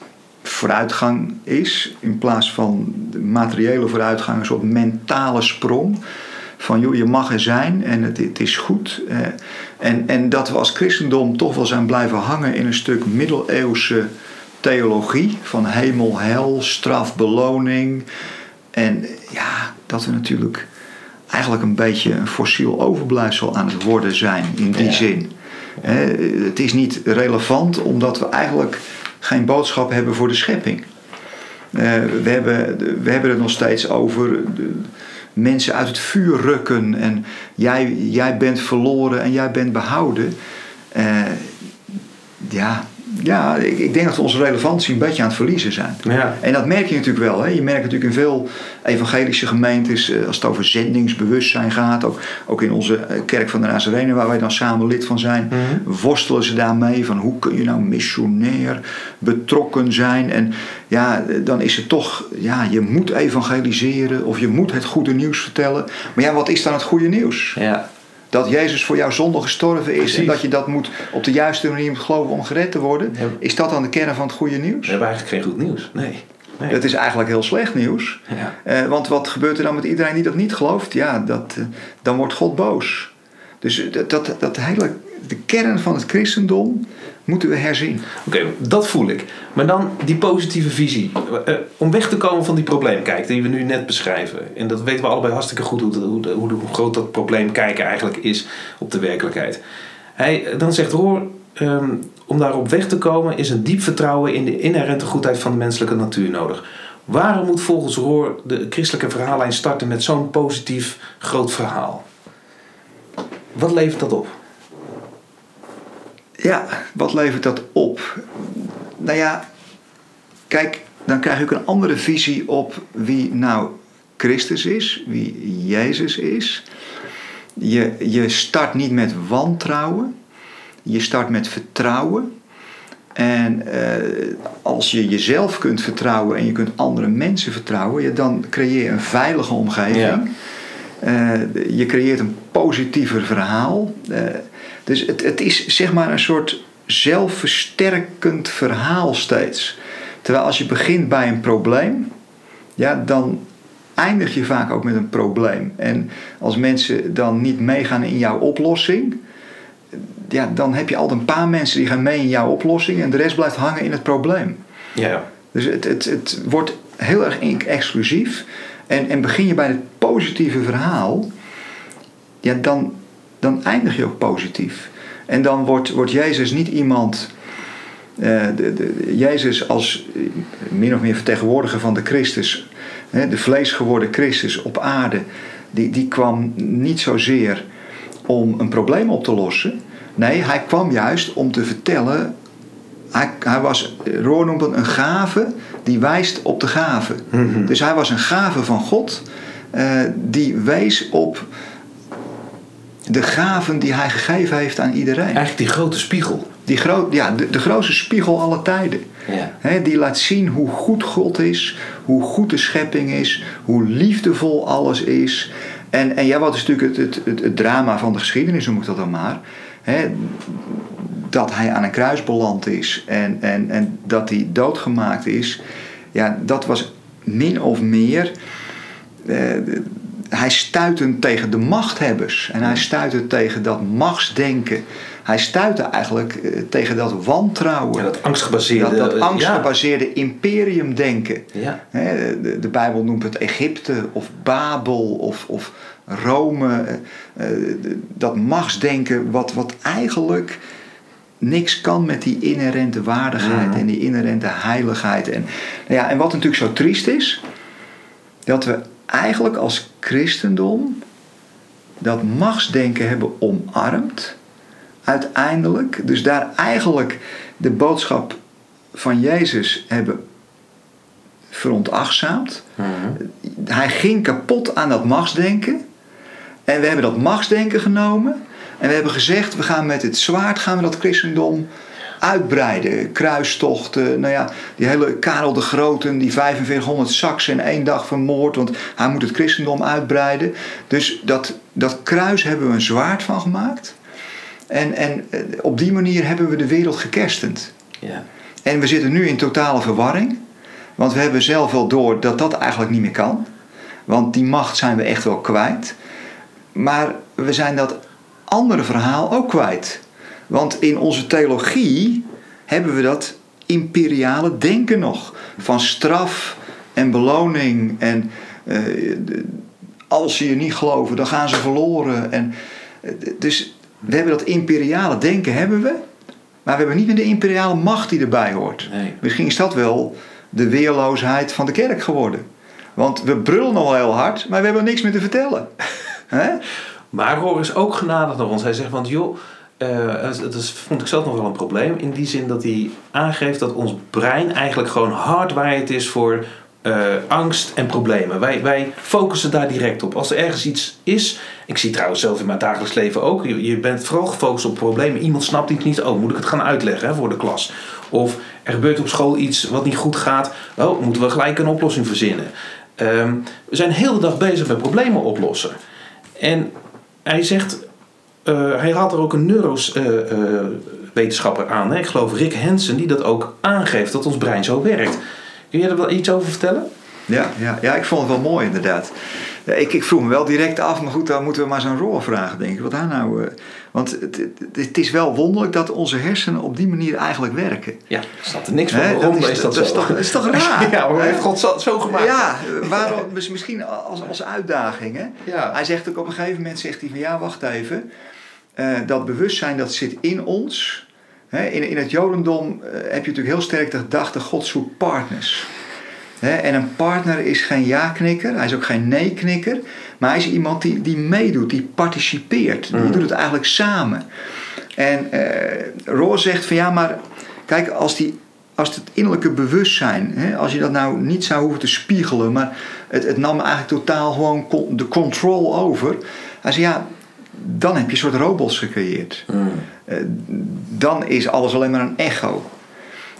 vooruitgang is in plaats van de materiële vooruitgang, een soort mentale sprong. Van joh, je mag er zijn en het, het is goed. Uh, en, en dat we als christendom toch wel zijn blijven hangen in een stuk middeleeuwse theologie van hemel, hel, straf, beloning. En ja, dat we natuurlijk eigenlijk een beetje een fossiel overblijfsel aan het worden zijn in die ja. zin. Het is niet relevant omdat we eigenlijk geen boodschap hebben voor de schepping. Uh, we, hebben, we hebben het nog steeds over de, mensen uit het vuur rukken en jij, jij bent verloren en jij bent behouden. Uh, ja, ja ik, ik, denk dat we onze relevantie een beetje aan het verliezen zijn. Ja. En dat merk je natuurlijk wel. Hè? Je merkt natuurlijk in veel evangelische gemeentes, als het over zendingsbewustzijn gaat, ook, ook in onze kerk van de Nazarenen, waar wij dan samen lid van zijn, mm-hmm. worstelen ze daarmee van hoe kun je nou missionair betrokken zijn. En ja, dan is het toch, ja, je moet evangeliseren of je moet het goede nieuws vertellen. Maar ja, wat is dan het goede nieuws? Ja. Dat Jezus voor jouw zonde gestorven is Precies. en dat je dat moet op de juiste manier moet geloven om gered te worden. Ja. Is dat dan de kern van het goede nieuws? We hebben eigenlijk geen goed nieuws. Nee. nee. Dat is eigenlijk heel slecht nieuws. Ja. Uh, want wat gebeurt er dan met iedereen die dat niet gelooft? Ja, dat, uh, dan wordt God boos. Dus dat, dat, dat hele, de kern van het christendom moeten we herzien. Oké, dat voel ik. Maar dan die positieve visie. Uh, om weg te komen van die probleemkijk die we nu net beschrijven. En dat weten we allebei hartstikke goed hoe, hoe, hoe, groot dat probleemkijken eigenlijk is op de werkelijkheid. Hij, dan zegt Roor, um, om daarop weg te komen is een diep vertrouwen in de inherente goedheid van de menselijke natuur nodig. Waarom moet volgens Roor de christelijke verhaallijn starten met zo'n positief groot verhaal? Wat levert dat op? Ja, wat levert dat op? Nou ja, kijk, dan krijg ook een andere visie op wie nou Christus is, wie Jezus is. Je, je start niet met wantrouwen, je start met vertrouwen. En als je jezelf kunt vertrouwen en je kunt andere mensen vertrouwen, ja, dan creëer je een veilige omgeving. je creëert een positiever verhaal. Dus het, het is zeg maar een soort zelfversterkend verhaal steeds. Terwijl als je begint bij een probleem, ja, dan eindig je vaak ook met een probleem. En als mensen dan niet meegaan in jouw oplossing, ja, dan heb je altijd een paar mensen die gaan mee in jouw oplossing en de rest blijft hangen in het probleem. Ja. Dus het, het, het wordt heel erg exclusief. En, en begin je bij het positieve verhaal, ja, dan, dan eindig je ook positief. En dan wordt, wordt Jezus niet iemand. Uh, de, de, Jezus als eh, min of meer vertegenwoordiger van de Christus, de vleesgeworden Christus op aarde, die, die kwam niet zozeer om een probleem op te lossen. Nee, hij kwam juist om te vertellen. Hij, hij was, Roor noemt het een gave die wijst op de gave. Mhm. Dus hij was een gave van God uh, die wees op de gaven die hij gegeven heeft aan iedereen. Eigenlijk die grote spiegel. Die groot, ja, de, de grootste spiegel alle tijden. Ja. die laat zien hoe goed God is, hoe goed de schepping is, hoe liefdevol alles is. En, en ja, wat is natuurlijk het, het, het, drama van de geschiedenis, noem ik dat dan maar. dat hij aan een kruis beland is en, en, en dat hij doodgemaakt is. Ja, dat was min of meer. Eh, hij stuitte tegen de machthebbers. En hij stuitte tegen dat machtsdenken. Hij stuitte eigenlijk eh, tegen dat wantrouwen. Ja, dat angstgebaseerde... Dat, dat angstgebaseerde ja. imperiumdenken. Ja. De, de, Bijbel noemt het Egypte of Babel of, of Rome. Eh, eh, dat machtsdenken wat, wat eigenlijk niks kan met die inherente waardigheid en die inherente heiligheid. En, nou ja, en wat natuurlijk zo triest is, dat we eigenlijk als christendom dat machtsdenken hebben omarmd. Uiteindelijk, dus daar eigenlijk de boodschap van Jezus hebben veronachtzaamd. Mhm. Hij ging kapot aan dat machtsdenken. En we hebben dat machtsdenken genomen. En we hebben gezegd, we gaan met het zwaard gaan we dat christendom uitbreiden. Kruistochten, nou ja, die hele Karel de Grote, die 4500 Saksen in één dag vermoord, want hij moet het christendom uitbreiden. Dus dat, dat kruis hebben we een zwaard van gemaakt. En, en eh, op die manier hebben we de wereld gekerstend. Ja. En we zitten nu in totale verwarring. Want we hebben zelf wel door dat dat eigenlijk niet meer kan. Want die macht zijn we echt wel kwijt. Maar we zijn dat andere verhaal ook kwijt. Want in onze theologie hebben we dat imperiale denken nog. Van straf en beloning. En uh, als ze je niet geloven, dan gaan ze verloren. En, uh, dus we hebben dat imperiale denken, hebben we. Maar we hebben niet meer de imperiale macht die erbij hoort. Nee. Misschien is dat wel de weerloosheid van de kerk geworden. Want we brullen nog heel hard, maar we hebben niks meer te vertellen. maar Roor is ook genadig naar ons. Hij zegt, want joh uh, dat vond ik zelf nog wel een probleem. In die zin dat hij aangeeft dat ons brein eigenlijk gewoon hardwired is voor uh, angst en problemen. Wij, wij focussen daar direct op. Als er ergens iets is. Ik zie trouwens zelf in mijn dagelijks leven ook. Je, bent vooral gefocust op problemen. Iemand snapt iets niet. Oh, moet ik het gaan uitleggen hè, voor de klas? Of er gebeurt op school iets wat niet goed gaat. Oh, moeten we gelijk een oplossing verzinnen? Um, we zijn de hele dag bezig met problemen oplossen. En hij zegt uh, hij had er ook een neurowetenschapper uh, aan. Hè? Ik geloof Rick Hansen, die dat ook aangeeft dat ons brein zo werkt. Kun je er wel iets over vertellen? Ja, ja, ja ik vond het wel mooi inderdaad. Ik, ik vroeg me wel direct af, maar goed, dan moeten we maar zo'n Roor vragen, denk ik. Wat daar nou... Want het, het, is wel wonderlijk dat onze hersenen op die manier eigenlijk werken. Ja, er staat er niks van. Waarom is, is, dat, dat, is toch, is toch raar? ja, waarom heeft God zo, zo gemaakt? Ja, waarom, misschien als, als uitdaging. Hè? Ja. Hij zegt ook op een gegeven moment, zegt hij van ja, wacht even. Uh, dat bewustzijn dat zit in ons. in, in het Jodendom uh, heb je natuurlijk heel sterk de gedachte: God zoekt partners. en een partner is geen ja-knikker, hij is ook geen nee-knikker, maar hij is iemand die, die meedoet, die participeert. Die mm. doet het eigenlijk samen. En uh, Roos zegt van ja, maar kijk, als, die, als het innerlijke bewustzijn, hè, als je dat nou niet zou hoeven te spiegelen, maar het, het nam eigenlijk totaal gewoon de control over. Hij zegt ja, dan heb je een soort robots gecreëerd. Mm. dan is alles alleen maar een echo.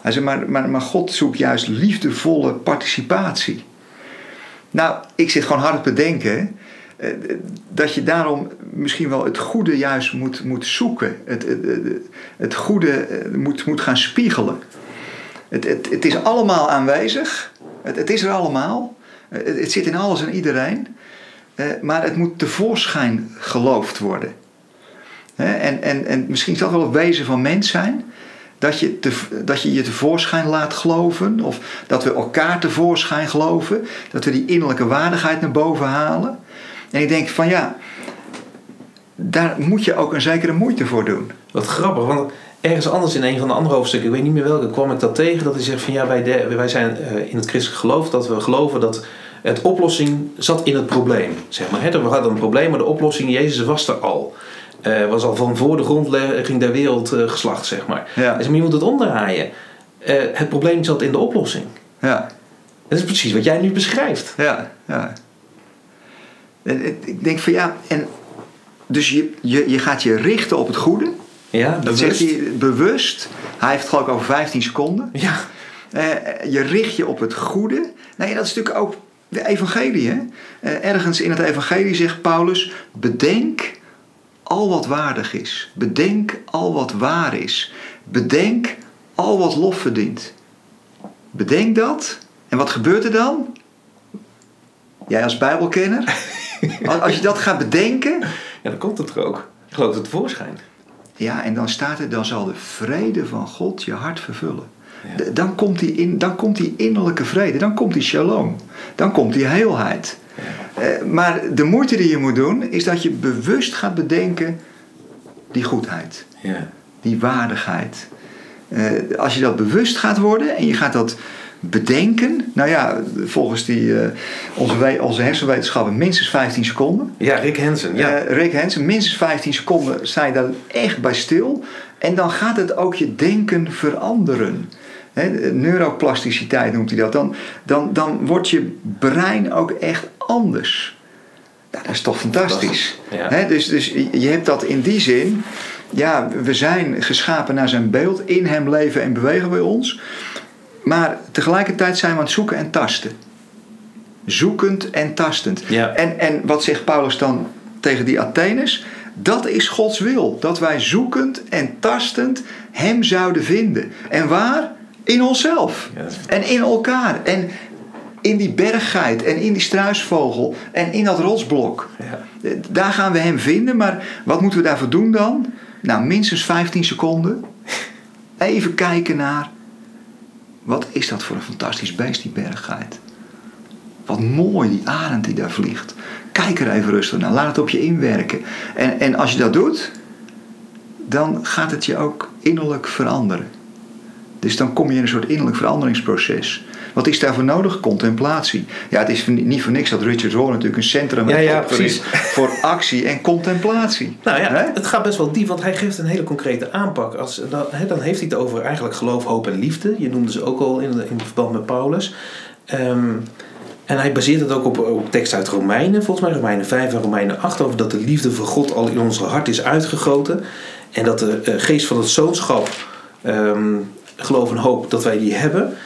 Hij zei, maar, maar, maar God zoekt juist liefdevolle participatie. Nou, ik zit gewoon hard te bedenken eh, dat je daarom misschien wel het goede juist moet, moet zoeken. Het, het, het goede eh, moet, moet gaan spiegelen. Het, het, het is allemaal aanwezig. Het, het is er allemaal. Het, het zit in alles en iedereen. Maar het moet tevoorschijn geloofd worden. En, en, en misschien is dat wel het wezen van mens zijn. Dat je, dat je je tevoorschijn laat geloven. Of dat we elkaar tevoorschijn geloven. Dat we die innerlijke waardigheid naar boven halen. En ik denk van ja, daar moet je ook een zekere moeite voor doen. Wat grappig, want ergens anders in een van de andere hoofdstukken, ik weet niet meer welke, kwam ik dat tegen. Dat hij zegt van ja, wij, wij zijn eh, in het christelijk geloof dat we geloven dat het oplossing zat in het probleem. Zeg maar. We hadden een probleem, maar de oplossing, Jezus was er al. Uh, was al van voor de grondlegging der wereld uh, geslacht, zeg maar. Ja. Dus je moet het omdraaien. Uh, het probleem zat in de oplossing. Ja. Dat is precies wat jij nu beschrijft. Ja, ja. Ik denk van ja, en dus je, je, je gaat je richten op het goede. Ja, dat zegt hij bewust. Hij heeft het geloof ik over 15 seconden. Ja. je richt je op het goede. Nou ja, dat is natuurlijk ook de evangelie. Hè? ergens in het evangelie zegt Paulus: bedenk al wat waardig is. Bedenk al wat waar is. Bedenk al wat lof verdient. Bedenk dat. En wat gebeurt er dan? Jij als Bijbelkenner, als je dat gaat bedenken. Ja, dan komt het er ook. Geloof het tevoorschijn. Ja, en dan staat er: dan zal de vrede van God je hart vervullen. Dan, komt die in, dan komt die innerlijke vrede, dan komt die shalom, dan komt die heelheid. Eh, maar de moeite die je moet doen, is dat je bewust gaat bedenken die goedheid, ja. die waardigheid. Uh, als je dat bewust gaat worden en je gaat dat bedenken, nou ja, volgens die, uh, onze, onze hersenwetenschappen minstens 15 seconden. Ja, Rick Hansen. Ja. Rick Hansen, minstens 15 seconden sta je daar echt bij stil. En dan gaat het ook je denken veranderen. He, neuroplasticiteit noemt hij dat. Dan, dan, dan wordt je brein ook echt anders. Nou, dat is toch fantastisch. Ja. dus, dus je hebt dat in die zin. Ja, we zijn geschapen naar zijn beeld. In hem leven en bewegen bij ons. Maar tegelijkertijd zijn we aan het zoeken en tasten. Zoekend en tastend. Ja. En, en wat zegt Paulus dan tegen die Atheners? Dat is Gods wil. Dat wij zoekend en tastend Hem zouden vinden. En waar? In onszelf. En in elkaar. En in die berggeit. En in die struisvogel. En in dat rotsblok. Ja. Daar gaan we hem vinden. Maar wat moeten we daarvoor doen dan? Nou, minstens 15 seconden. Even kijken naar. Wat is dat voor een fantastisch beest, die berggeit? Wat mooi, die arend die daar vliegt. Kijk er even rustig naar. Laat het op je inwerken. En, en als je dat doet, dan gaat het je ook innerlijk veranderen. Dus dan kom je in een soort innerlijk veranderingsproces. Wat is daarvoor nodig? Contemplatie. Ja, het is niet voor niks dat Richard Rohr natuurlijk een centrum ja, ja, is voor actie en contemplatie. Nou ja, het gaat best wel diep, want hij geeft een hele concrete aanpak. Als, dan, dan heeft hij het over eigenlijk geloof, hoop en liefde. Je noemde ze ook al in, in verband met Paulus. Ehm, en hij baseert het ook op, op tekst uit Romeinen, volgens mij Romeinen 5 en Romeinen 8, over dat de liefde van God al in ons hart is uitgegoten. En dat de uh, geest van het zoonschap ehm, geloof en hoop dat wij die hebben.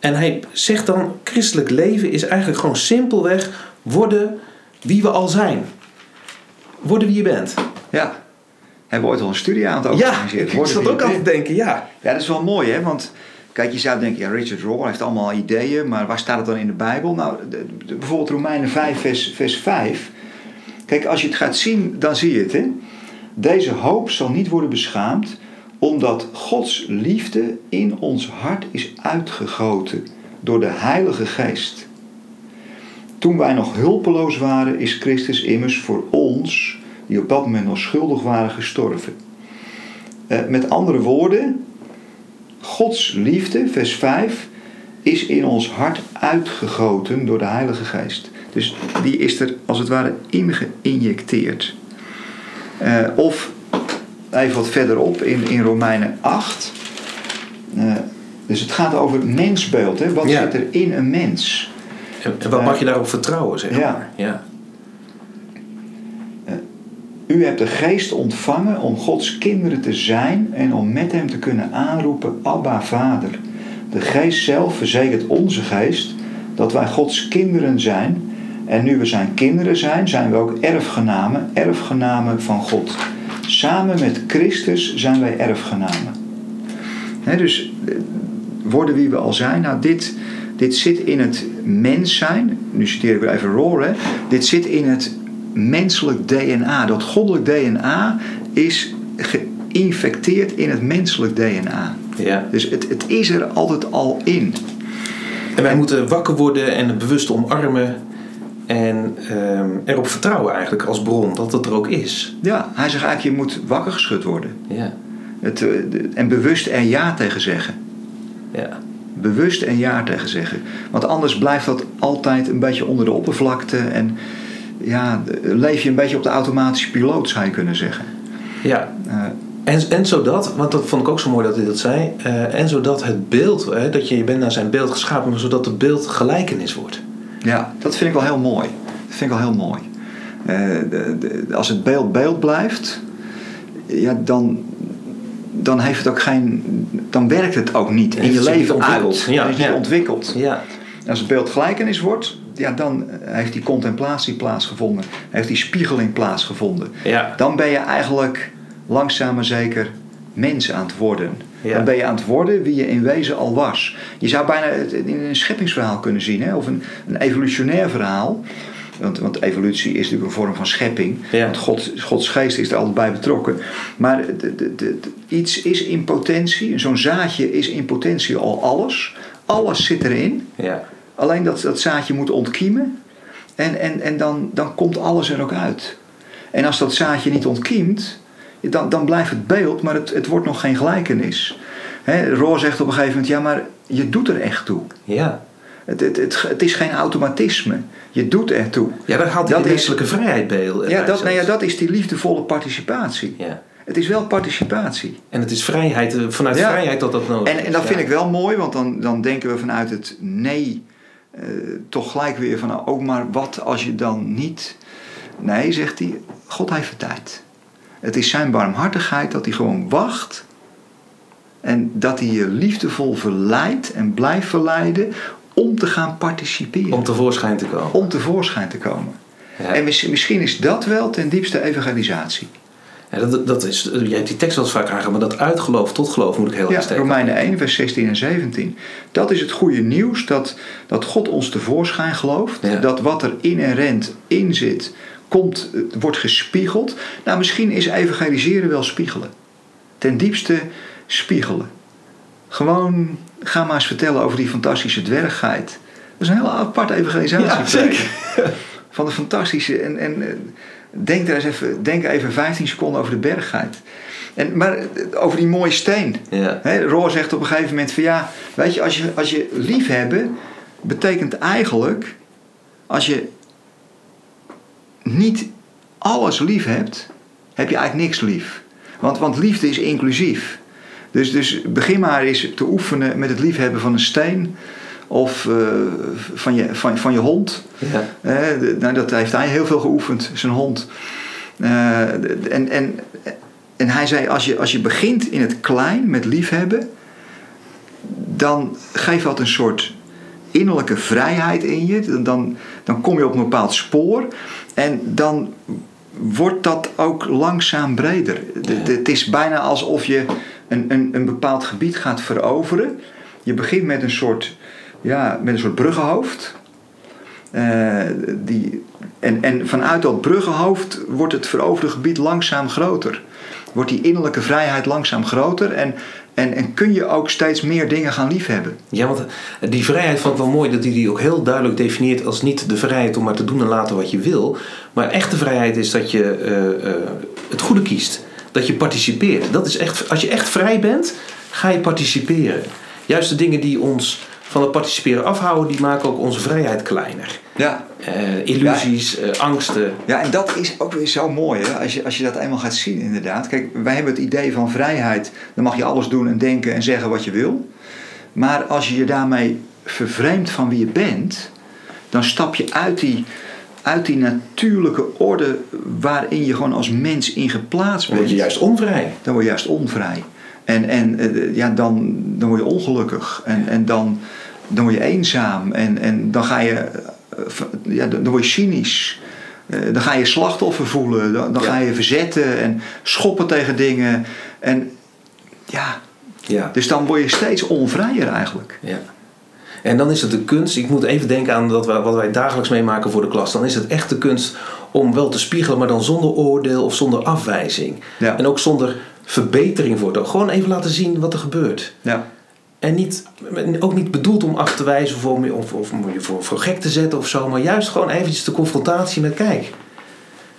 En hij zegt dan: christelijk leven is eigenlijk gewoon simpelweg worden wie we al zijn. Worden wie je bent. Ja. Hebben we ooit al een studie aan het organiseren? Ja, ik zat ook aan te denken, ja. Ja, dat is wel mooi, hè? Want kijk, je zou denken, ja, Richard Rohr heeft allemaal ideeën, maar waar staat het dan in de Bijbel? Nou, de, bijvoorbeeld Romeinen 5, vers, vers 5. Kijk, als je het gaat zien, dan zie je het, hè? Deze hoop zal niet worden beschaamd, omdat Gods liefde in ons hart is uitgegoten door de Heilige Geest. Toen wij nog hulpeloos waren, is Christus immers voor ons, die op dat moment nog schuldig waren, gestorven. Eh, met andere woorden, Gods liefde, vers 5, is in ons hart uitgegoten door de Heilige Geest. Dus die is er als het ware ingeïnjecteerd. Uh, of even wat verderop in, in Romeinen 8. Uh, dus het gaat over mensbeeld. Hè? Wat zit er in een mens? En, wat mag je daarop vertrouwen, zeg ja. maar? Ja. Uh, u hebt de geest ontvangen om Gods kinderen te zijn en om met hem te kunnen aanroepen, Abba, Vader. De geest zelf verzekert onze geest dat wij Gods kinderen zijn. En nu we zijn kinderen zijn, zijn we ook erfgenamen, erfgenamen van God. Samen met Christus zijn wij erfgenamen. dus eh, worden wie we al zijn. Nou, dit, dit zit in het mens zijn. Nu citeer ik weer even Rohr. Dit zit in het menselijk DNA. Dat goddelijk DNA is geïnfecteerd in het menselijk DNA. Ja. Dus het, het is er altijd al in. En wij moeten wakker worden en het bewust omarmen. En um, erop vertrouwen eigenlijk als bron dat het er ook is. Ja, hij zegt eigenlijk je moet wakker geschud worden. Ja. Het, eh, en bewust er ja tegen zeggen. Ja. Bewust en ja tegen zeggen. Want anders blijft dat altijd een beetje onder de oppervlakte. En ja, leef je een beetje op de automatische piloot, zou je kunnen zeggen. Ja. Uh, en, en zodat, want dat vond ik ook zo mooi dat hij dat zei. Uh, en zodat het beeld, hè, dat je, je bent naar zijn beeld geschapen, maar zodat het beeld gelijkenis wordt. Ja, dat vind ik wel heel mooi. Dat vind ik wel heel mooi. Uh, de, de, als het beeld beeld blijft, ja, dan, dan heeft het ook geen. dan werkt het ook niet in je leven uit. Ja, is niet ja. ontwikkeld. Ja. Als het beeld gelijkenis wordt, ja, dan heeft die contemplatie plaatsgevonden. Heeft die spiegeling plaatsgevonden. Ja. Dan ben je eigenlijk langzaam maar zeker mens aan het worden. Dan ben je aan het worden wie je in wezen al was. Je zou bijna het in een scheppingsverhaal kunnen zien, hè? of een, een evolutionair verhaal. Want, want, evolutie is natuurlijk een vorm van schepping. Want God, Gods geest is er altijd bij betrokken. Maar de, de, de, iets is in potentie. Zo'n zaadje is in potentie al alles. Alles zit erin. Ja. Alleen dat, dat zaadje moet ontkiemen. En, en, en dan, dan komt alles er ook uit. En als dat zaadje niet ontkiemt, dan, dan blijft het beeld, maar het, het wordt nog geen gelijkenis. He, Roor zegt op een gegeven moment, ja, maar je doet er echt toe. Ja. Het, het, het, het is geen automatisme. Je doet er toe. Ja, daar haalt die menselijke vrijheid bij. Ja dat, nou ja, dat is die liefdevolle participatie. Ja. Het is wel participatie. En het is vrijheid, eh, vanuit vrijheid dat dat nodig en, is. En dat vind ik wel mooi, want dan, dan denken we vanuit het nee uh, toch gelijk weer van, oh, maar wat als je dan niet. Nee, zegt hij, God heeft de tijd. Het is zijn barmhartigheid dat hij gewoon wacht. En dat hij je liefdevol verleidt en blijft verleiden om te gaan participeren. Om tevoorschijn te komen. Om tevoorschijn te komen. Ja. En misschien is dat wel ten diepste evangelisatie. Ja, dat, dat is, je hebt die tekst wel eens vaak aangehaald, maar dat uitgeloof tot geloof moet ik heel erg ja, Romeinen 1, vers 16 en 17. Dat is het goede nieuws, dat, dat God ons tevoorschijn gelooft. Dat wat er inherent in zit, komt, wordt gespiegeld. Nou, misschien is evangeliseren wel spiegelen. Ten diepste spiegelen. Gewoon, ga maar eens vertellen over die fantastische dwergheid. Dat is een hele aparte evangelisatie. Ja, zeker. Van de fantastische. En, en eh, denk, er eens even, denk even 15 seconden over de bergheid. En, maar eh, over die mooie steen. Ja. Roor zegt op een gegeven moment van ja, weet je, als je, als je liefhebben betekent eigenlijk, als je niet alles lief hebt, heb je eigenlijk niks lief. Want, want liefde is inclusief. Dus, dus begin maar eens te oefenen met het liefhebben van een steen of uh, van, je, van, van je hond. Ja. Uh, nou, dat heeft hij heel veel geoefend, zijn hond. Uh, en, en, en hij zei: als je, als je begint in het klein met liefhebben, dan geeft dat een soort innerlijke vrijheid in je. Dan, dan kom je op een bepaald spoor. En dan wordt dat ook langzaam breder. Het is bijna alsof je een, een, een bepaald gebied gaat veroveren. Je begint met een soort, ja, met een soort bruggenhoofd. Uh, die, en, en vanuit dat bruggenhoofd wordt het veroverde gebied langzaam groter. Wordt die innerlijke vrijheid langzaam groter. En en, en kun je ook steeds meer dingen gaan liefhebben. Ja, want die vrijheid vond ik wel mooi dat hij die ook heel duidelijk definieert als niet de vrijheid om maar te doen en laten wat je wil. Maar echte vrijheid is dat je uh, uh, het goede kiest. Dat je participeert. Dat is echt, als je echt vrij bent, ga je participeren. Juist de dingen die ons van het participeren afhouden, die maken ook onze vrijheid kleiner. Ja. Uh, illusies, ja. uh, angsten. Ja, en dat is ook weer zo mooi hè? Als, je, als je dat eenmaal gaat zien, inderdaad. Kijk, wij hebben het idee van vrijheid. Dan mag je alles doen en denken en zeggen wat je wil. Maar als je je daarmee vervreemdt van wie je bent, dan stap je uit die, uit die natuurlijke orde waarin je gewoon als mens in geplaatst bent. Dan word je juist onvrij. Dan word je juist onvrij. En, en eh, ja, dan, dan word je ongelukkig. En, en dan, dan word je eenzaam. En, en dan ga je, eh, ja, dan word je cynisch. Eh, dan ga je slachtoffer voelen. Dan, dan ga je verzetten en schoppen tegen dingen. En ja, ja. dus dan word je steeds onvrijer eigenlijk. Ja. En dan is het de kunst, ik moet even denken aan dat wat wij dagelijks meemaken voor de klas. Dan is het echt de kunst om wel te spiegelen, maar dan zonder oordeel of zonder afwijzing. Ja. En ook zonder verbetering voor het Gewoon even laten zien wat er gebeurt. Ja. En niet, ook niet bedoeld om af te wijzen of om, of, of om je voor, voor gek te zetten of zo, maar juist gewoon eventjes de confrontatie met kijk.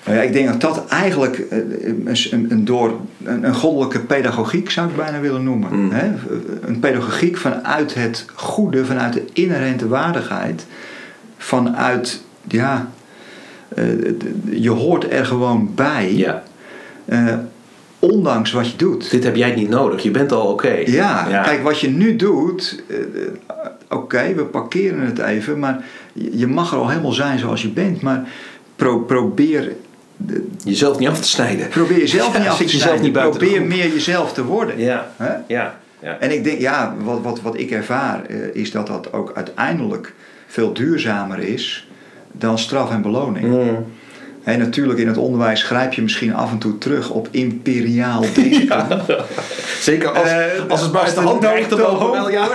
Nou ja, ik denk dat dat eigenlijk eh, een, een, door, een, een goddelijke pedagogiek zou ik bijna willen noemen. Mm. Hè? Een pedagogiek vanuit het goede, vanuit de inherente waardigheid, vanuit, ja, eh, je hoort er gewoon bij. Ja. Uh, ondanks wat je doet. Dit heb jij niet nodig, je bent al oké. Ja, kijk, wat je nu doet, uh, oké, we parkeren het even, maar je mag er al helemaal zijn zoals je bent, maar pro probeer. Jezelf niet af te snijden. Probeer jezelf niet af te snijden. Niet probeer meer jezelf te worden. Ja. ja. ja. En ik denk, ja, wat, wat, wat ik ervaar uh, is dat dat ook uiteindelijk veel duurzamer is dan straf en beloning. Mm. Natuurlijk in het onderwijs grijp je misschien af en toe terug op imperiaal denken. Ja, zeker als, uh, als het maar als de hand wel ja.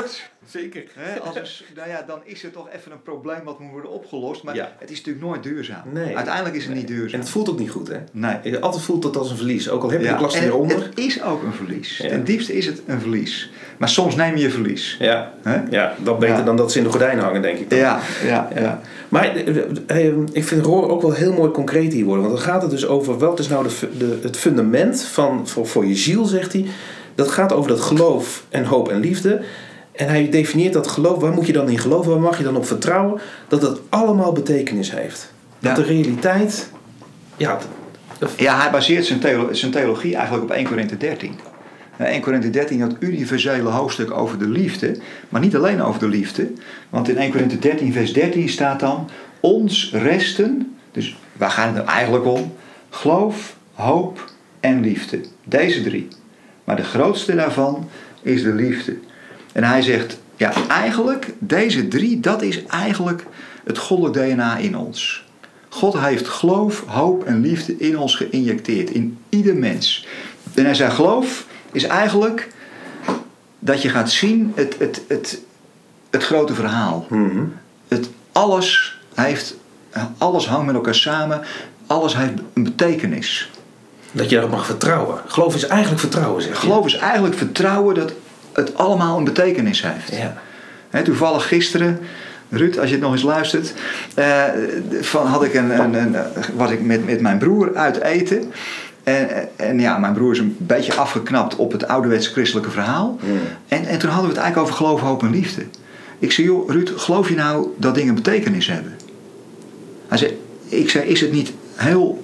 Zeker. als nou ja, dan is er toch even een probleem wat moet worden opgelost. Maar het is natuurlijk nooit duurzaam. Nee. Uiteindelijk is het niet duurzaam. En het voelt ook niet goed, hè? Nee. Je altijd voelt het als een verlies. Ook al heb je de klas eronder. Het is ook een verlies. Ten diepste is het een verlies. Maar soms neem je verlies. Ja, ja dat beter dan dat ze in de gordijnen hangen, denk ik. Dan. Ja, ja, ja. Maar eh, eh, ik vind Roor ook wel heel mooi concreet hier worden. Want dan gaat het dus over wat is nou de, de, het fundament van, voor, voor je ziel, zegt hij. Dat gaat over dat geloof en hoop en liefde. En hij definieert dat geloof, waar moet je dan in geloven, waar mag je dan op vertrouwen? Dat het allemaal betekenis heeft. Dat de realiteit. Ja, ja, hij baseert zijn, zijn theologie eigenlijk op 1 Korinthe 13. 1 Korinthe 13 dat universele hoofdstuk over de liefde, maar niet alleen over de liefde. Want in 1 Korinthe 13, vers 13 staat dan: Ons resten, dus waar gaat het nou eigenlijk om? Geloof, hoop en liefde. Deze drie. Maar de grootste daarvan is de liefde. En hij zegt, ja, eigenlijk, deze drie, dat is eigenlijk het goddelijk DNA in ons. God heeft geloof, hoop en liefde in ons geïnjecteerd, in ieder mens. En hij zei, geloof is eigenlijk dat je gaat zien het, het, het, het grote verhaal. Mhm. het, alles, heeft, alles hangt met elkaar samen, alles heeft een betekenis. Dat je erop mag vertrouwen. Geloof is eigenlijk vertrouwen, zeg je. Geloof is eigenlijk vertrouwen dat het allemaal een betekenis heeft. Ja. toevallig gisteren, Ruud, als je het nog eens luistert, uh, van, had ik een, een, een, was ik met, met mijn broer uit eten. En, en, ja, mijn broer is een beetje afgeknapt op het ouderwetse christelijke verhaal. En, en toen hadden we het eigenlijk over geloof, hoop en liefde. Ik zei, joh, Ruud, geloof je nou dat dingen betekenis hebben? Hij zei, ik zei, is het niet heel,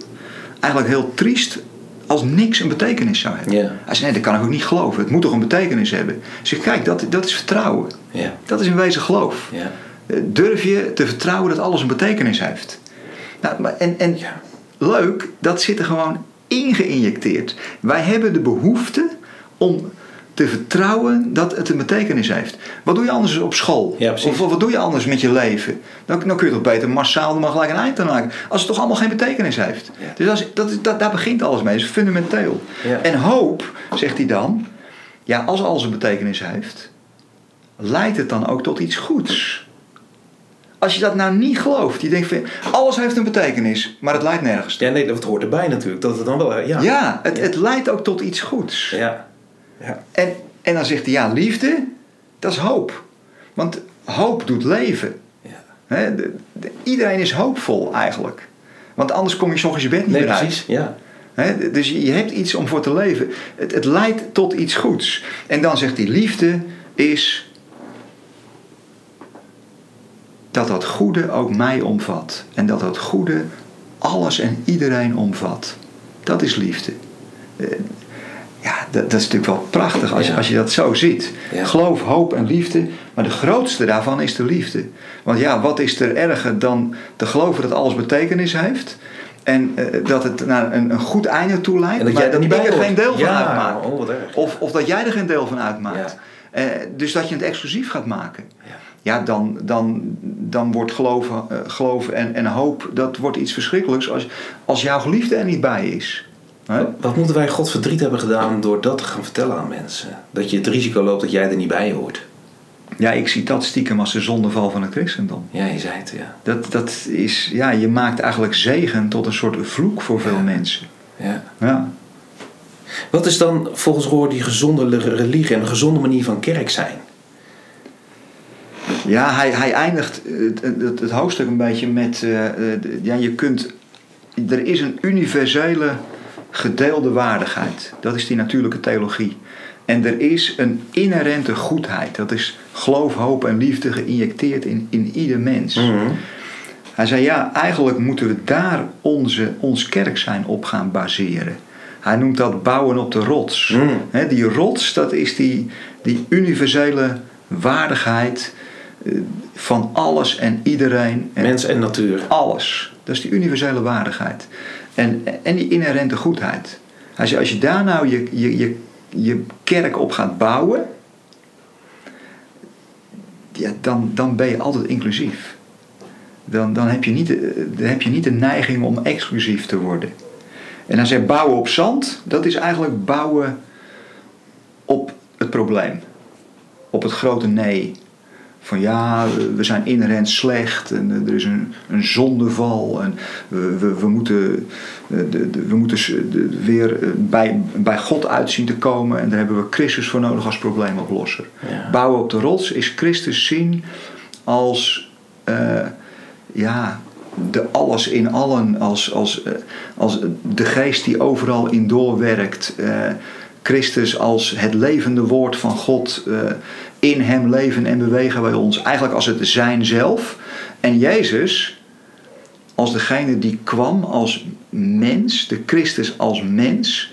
eigenlijk heel triest als niks een betekenis zou hebben. Hij zei, nee, dat kan ik ook niet geloven. Het moet toch een betekenis hebben. Ik zeg, kijk, dat, dat is vertrouwen. Dat is in wezen geloof. Eh, durf je te vertrouwen dat alles een betekenis heeft? Nou, maar, en en leuk, dat zit er gewoon ingeïnjecteerd. Wij hebben de behoefte om te vertrouwen dat het een betekenis heeft. Wat doe je anders op school? of, wat doe je anders met je leven? Dan, dan kun je toch beter massaal er maar gelijk een eind aan maken. Als het toch allemaal geen betekenis heeft. Dus als, dat, dat, daar begint alles mee. Dat is fundamenteel. En hoop, zegt hij dan, ja, als alles een betekenis heeft, leidt het dan ook tot iets goeds. Als je dat nou niet gelooft, je denkt van alles heeft een betekenis, maar het leidt nergens. Ja, nee, dat hoort erbij natuurlijk. Dat het dan wel, ja. Ja, het, het leidt ook tot iets goeds. Ja. Ja. En, en dan zegt hij, ja, liefde, dat is hoop. Want hoop doet leven. Ja. iedereen is hoopvol eigenlijk. Want anders kom je soms je bed niet nee, meer precies, ja. dus je hebt iets om voor te leven. Het, het leidt tot iets goeds. En dan zegt hij, liefde is dat dat goede ook mij omvat. En dat dat goede alles en iedereen omvat. Dat is liefde. Eh, ja, dat, dat, is natuurlijk wel prachtig als, je, als je dat zo ziet. Geloof, hoop en liefde. Maar de grootste daarvan is de liefde. Want ja, wat is er erger dan te geloven dat alles betekenis heeft? En uh, dat het naar een, een, goed einde toe leidt. En dat jij er niet bij er geen deel van ja, uitmaakt. Oh. Of, of dat jij er geen deel van uitmaakt. Uh, dus dat je het exclusief gaat maken. Ja, ja dan, dan, dan wordt geloven, uh, geloven en, en hoop, dat wordt iets verschrikkelijks als, als jouw geliefde er niet bij is. Wat, wat moeten wij God verdriet hebben gedaan door dat te gaan vertellen aan mensen? Dat je het risico loopt dat jij er niet bij hoort. Ja, ik zie dat stiekem als de zondeval van het christendom. Ja, je zei het, ja. Dat, dat is, ja, je maakt eigenlijk zegen tot een soort vloek voor veel Ja. mensen. ja. Ja. Wat is dan volgens Roor die gezonde religie en een gezonde manier van kerk zijn? Ja, hij, hij eindigt het, het, het hoofdstuk een beetje met... eh, eh, ja, je kunt... Er is een universele gedeelde waardigheid. Dat is die natuurlijke theologie. En er is een inherente goedheid. Dat is geloof, hoop en liefde geïnjecteerd in, in ieder mens. Hij zei, ja, eigenlijk moeten we daar onze, ons kerk zijn op gaan baseren. Hij noemt dat bouwen op de rots. Mm. Hè, die rots, dat is die, die universele waardigheid eh, van alles en iedereen. En Mens en natuur. alles. Dat is die universele waardigheid. En, en die inherente goedheid. Hij zei, als je daar nou je, je, je, je kerk op gaat bouwen, ja, dan, dan ben je altijd inclusief. Dan, dan, heb je niet, de- dan heb je niet de neiging om exclusief te worden. En hij zei, bouwen op zand, dat is eigenlijk bouwen op het probleem. Op het grote nee. Van ja, we zijn inherent slecht en er is een, een zondeval en we, we, we moeten, eh, de, de- we moeten weer eh, bij, bij God uitzien te komen en daar hebben we Christus voor nodig als probleemoplosser. Ja. Bouwen op de rots is Christus zien als eh, ja, de alles in allen, als, als, eh, als de geest die overal in doorwerkt. eh, Christus als het levende woord van God. eh, in hem leven en bewegen wij ons. Eigenlijk als het zijn zelf. En Jezus als degene die kwam als mens, de Christus als mens,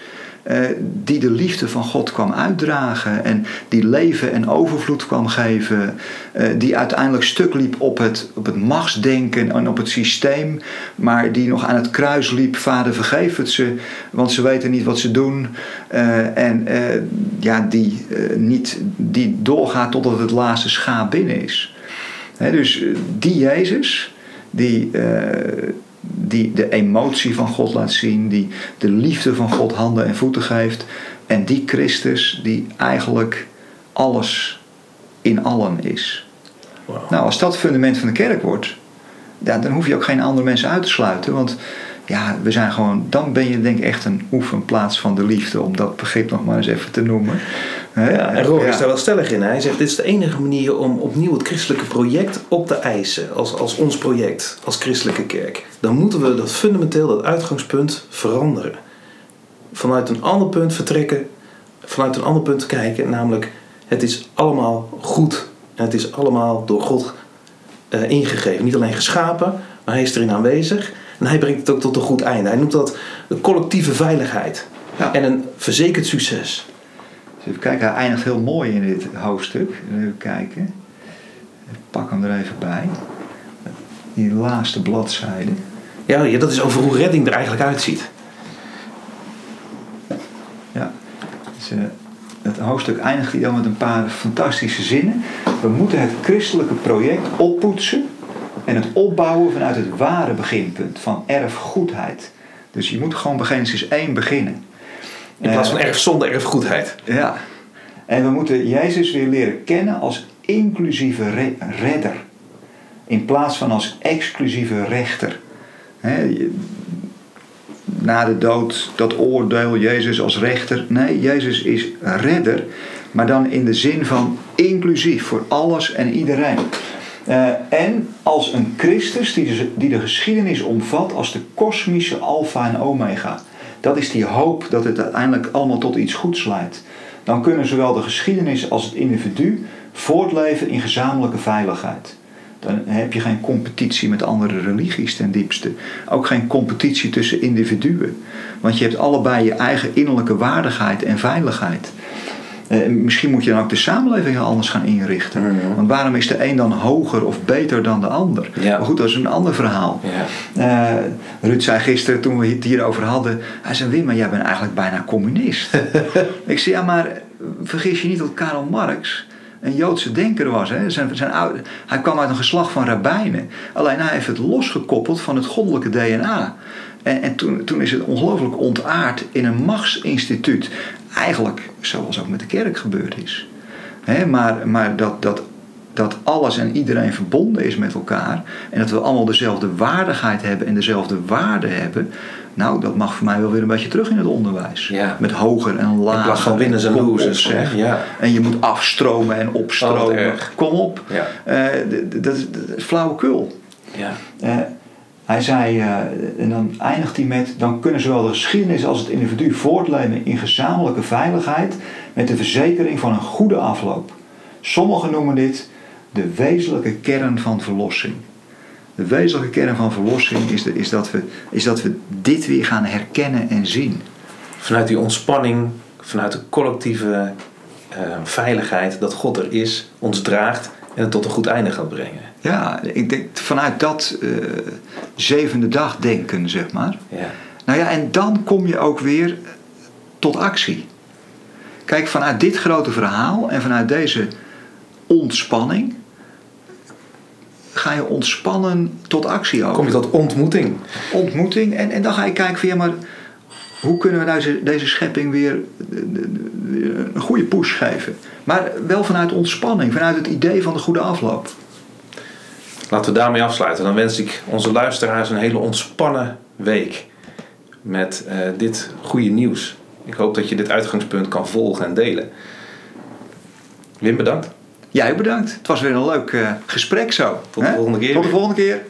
die de liefde van God kwam uitdragen en die leven en overvloed kwam geven, eh, die uiteindelijk stuk liep op het, op het machtsdenken en op het systeem, maar die nog aan het kruis liep, vader vergeef het ze, want ze weten niet wat ze doen, eh, en eh, ja, die, eh, niet, die doorgaat totdat het laatste schaap binnen is. Dus eh, die Jezus, die, eh, die de emotie van God laat zien, die de liefde van God handen en voeten geeft. En die Christus die eigenlijk alles in allen is. Nou, als dat het fundament van de kerk wordt, ja, dan hoef je ook geen andere mensen uit te sluiten. Want ja, we zijn gewoon, dan ben je denk ik echt een oefenplaats van de liefde, om dat begrip nog maar eens even te noemen. Ja, en Roor Ja. is daar wel stellig in. Hij zegt, dit is de enige manier om opnieuw het christelijke project op te eisen. Als, als ons project, als christelijke kerk. Dan moeten we dat fundamenteel, dat uitgangspunt veranderen. Vanuit een ander punt vertrekken. Vanuit een ander punt kijken. Namelijk, het is allemaal goed. En het is allemaal door God eh, ingegeven. Niet alleen geschapen, maar hij is erin aanwezig. En hij brengt het ook tot een goed einde. Hij noemt dat de collectieve veiligheid. Ja. En een verzekerd succes. Dus even kijken, hij eindigt heel mooi in dit hoofdstuk. Even kijken. Ik pak hem er even bij. Die laatste bladzijde. Ja, ja, dat is over hoe redding er eigenlijk uitziet. Ja. Dus, eh, het hoofdstuk eindigt hij dan met een paar fantastische zinnen. We moeten het christelijke project oppoetsen en het opbouwen vanuit het ware beginpunt van erfgoedheid. Dus je moet gewoon bij Genesis 1 beginnen. In plaats van Eh, erf zonder erfgoedheid. Ja. En we moeten Jezus weer leren kennen als inclusieve re- redder. In plaats van als exclusieve rechter. Na de dood, dat oordeel, Jezus als rechter. Nee, Jezus is redder. Maar dan in de zin van inclusief voor alles en iedereen. Eh, en als een Christus die de, die de geschiedenis omvat als de kosmische alfa en omega. Dat is die hoop dat het uiteindelijk allemaal tot iets goeds leidt. Dan kunnen zowel de geschiedenis als het individu voortleven in gezamenlijke veiligheid. Dan heb je geen competitie met andere religies ten diepste. Ook geen competitie tussen individuen. Want je hebt allebei je eigen innerlijke waardigheid en veiligheid. Eh, misschien moet je dan ook de samenleving anders gaan inrichten. Want waarom is de een dan hoger of beter dan de ander? Ja. Maar goed, dat is een ander verhaal. Ja. Eh, Ruud zei gisteren toen we het hierover hadden. Hij zei: Wim, maar jij bent eigenlijk bijna communist. ik zei: Ja, maar vergis je niet dat Karl Marx een Joodse denker was. Hè? Zijn, zijn oude, hij kwam uit een geslacht van rabbijnen. Alleen hij heeft het losgekoppeld van het goddelijke DNA. En, en toen, toen is het ongelooflijk ontaard in een machtsinstituut. Eigenlijk zoals ook met de kerk gebeurd is. Maar maar dat, dat, dat alles en iedereen verbonden is met elkaar. En dat we allemaal dezelfde waardigheid hebben en dezelfde waarde hebben. Nou, dat mag voor mij wel weer een beetje terug in het onderwijs. Ja. Met hoger en lager. In plaats van winners en losers. zeg. Ja. En je moet afstromen en Oh, opstromen. erg. Kom op. Ja. Eh, is- dat is flauwekul. Ja. Eh, hij zei, eh, en dan eindigt hij met: dan kunnen zowel de geschiedenis als het individu voortleven in gezamenlijke veiligheid met de verzekering van een goede afloop. Sommigen noemen dit de wezenlijke kern van verlossing. De wezenlijke kern van verlossing is, is, dat, we, is dat we dit weer gaan herkennen en zien. Vanuit die ontspanning, vanuit de collectieve eh, veiligheid dat God er is, ons draagt en het tot een goed einde gaat brengen. Ja, ik denk vanuit dat eh, zevende dag denken, zeg maar. Ja. Nou ja, en dan kom je ook weer tot actie. Kijk, vanuit dit grote verhaal en vanuit deze ontspanning ga je ontspannen tot actie over. Kom je tot ontmoeting. Ontmoeting en, en dan ga je kijken van ja, maar hoe kunnen we deze, deze schepping weer eh, een goede push geven? Maar wel vanuit ontspanning, vanuit het idee van de goede afloop. Laten we daarmee afsluiten. Dan wens ik onze luisteraars een hele ontspannen week met eh, dit goede nieuws. Ik hoop dat je dit uitgangspunt kan volgen en delen. Wim, bedankt. Jij bedankt. Het was weer een leuk eh, gesprek zo. Tot de volgende keer Tot de volgende keer.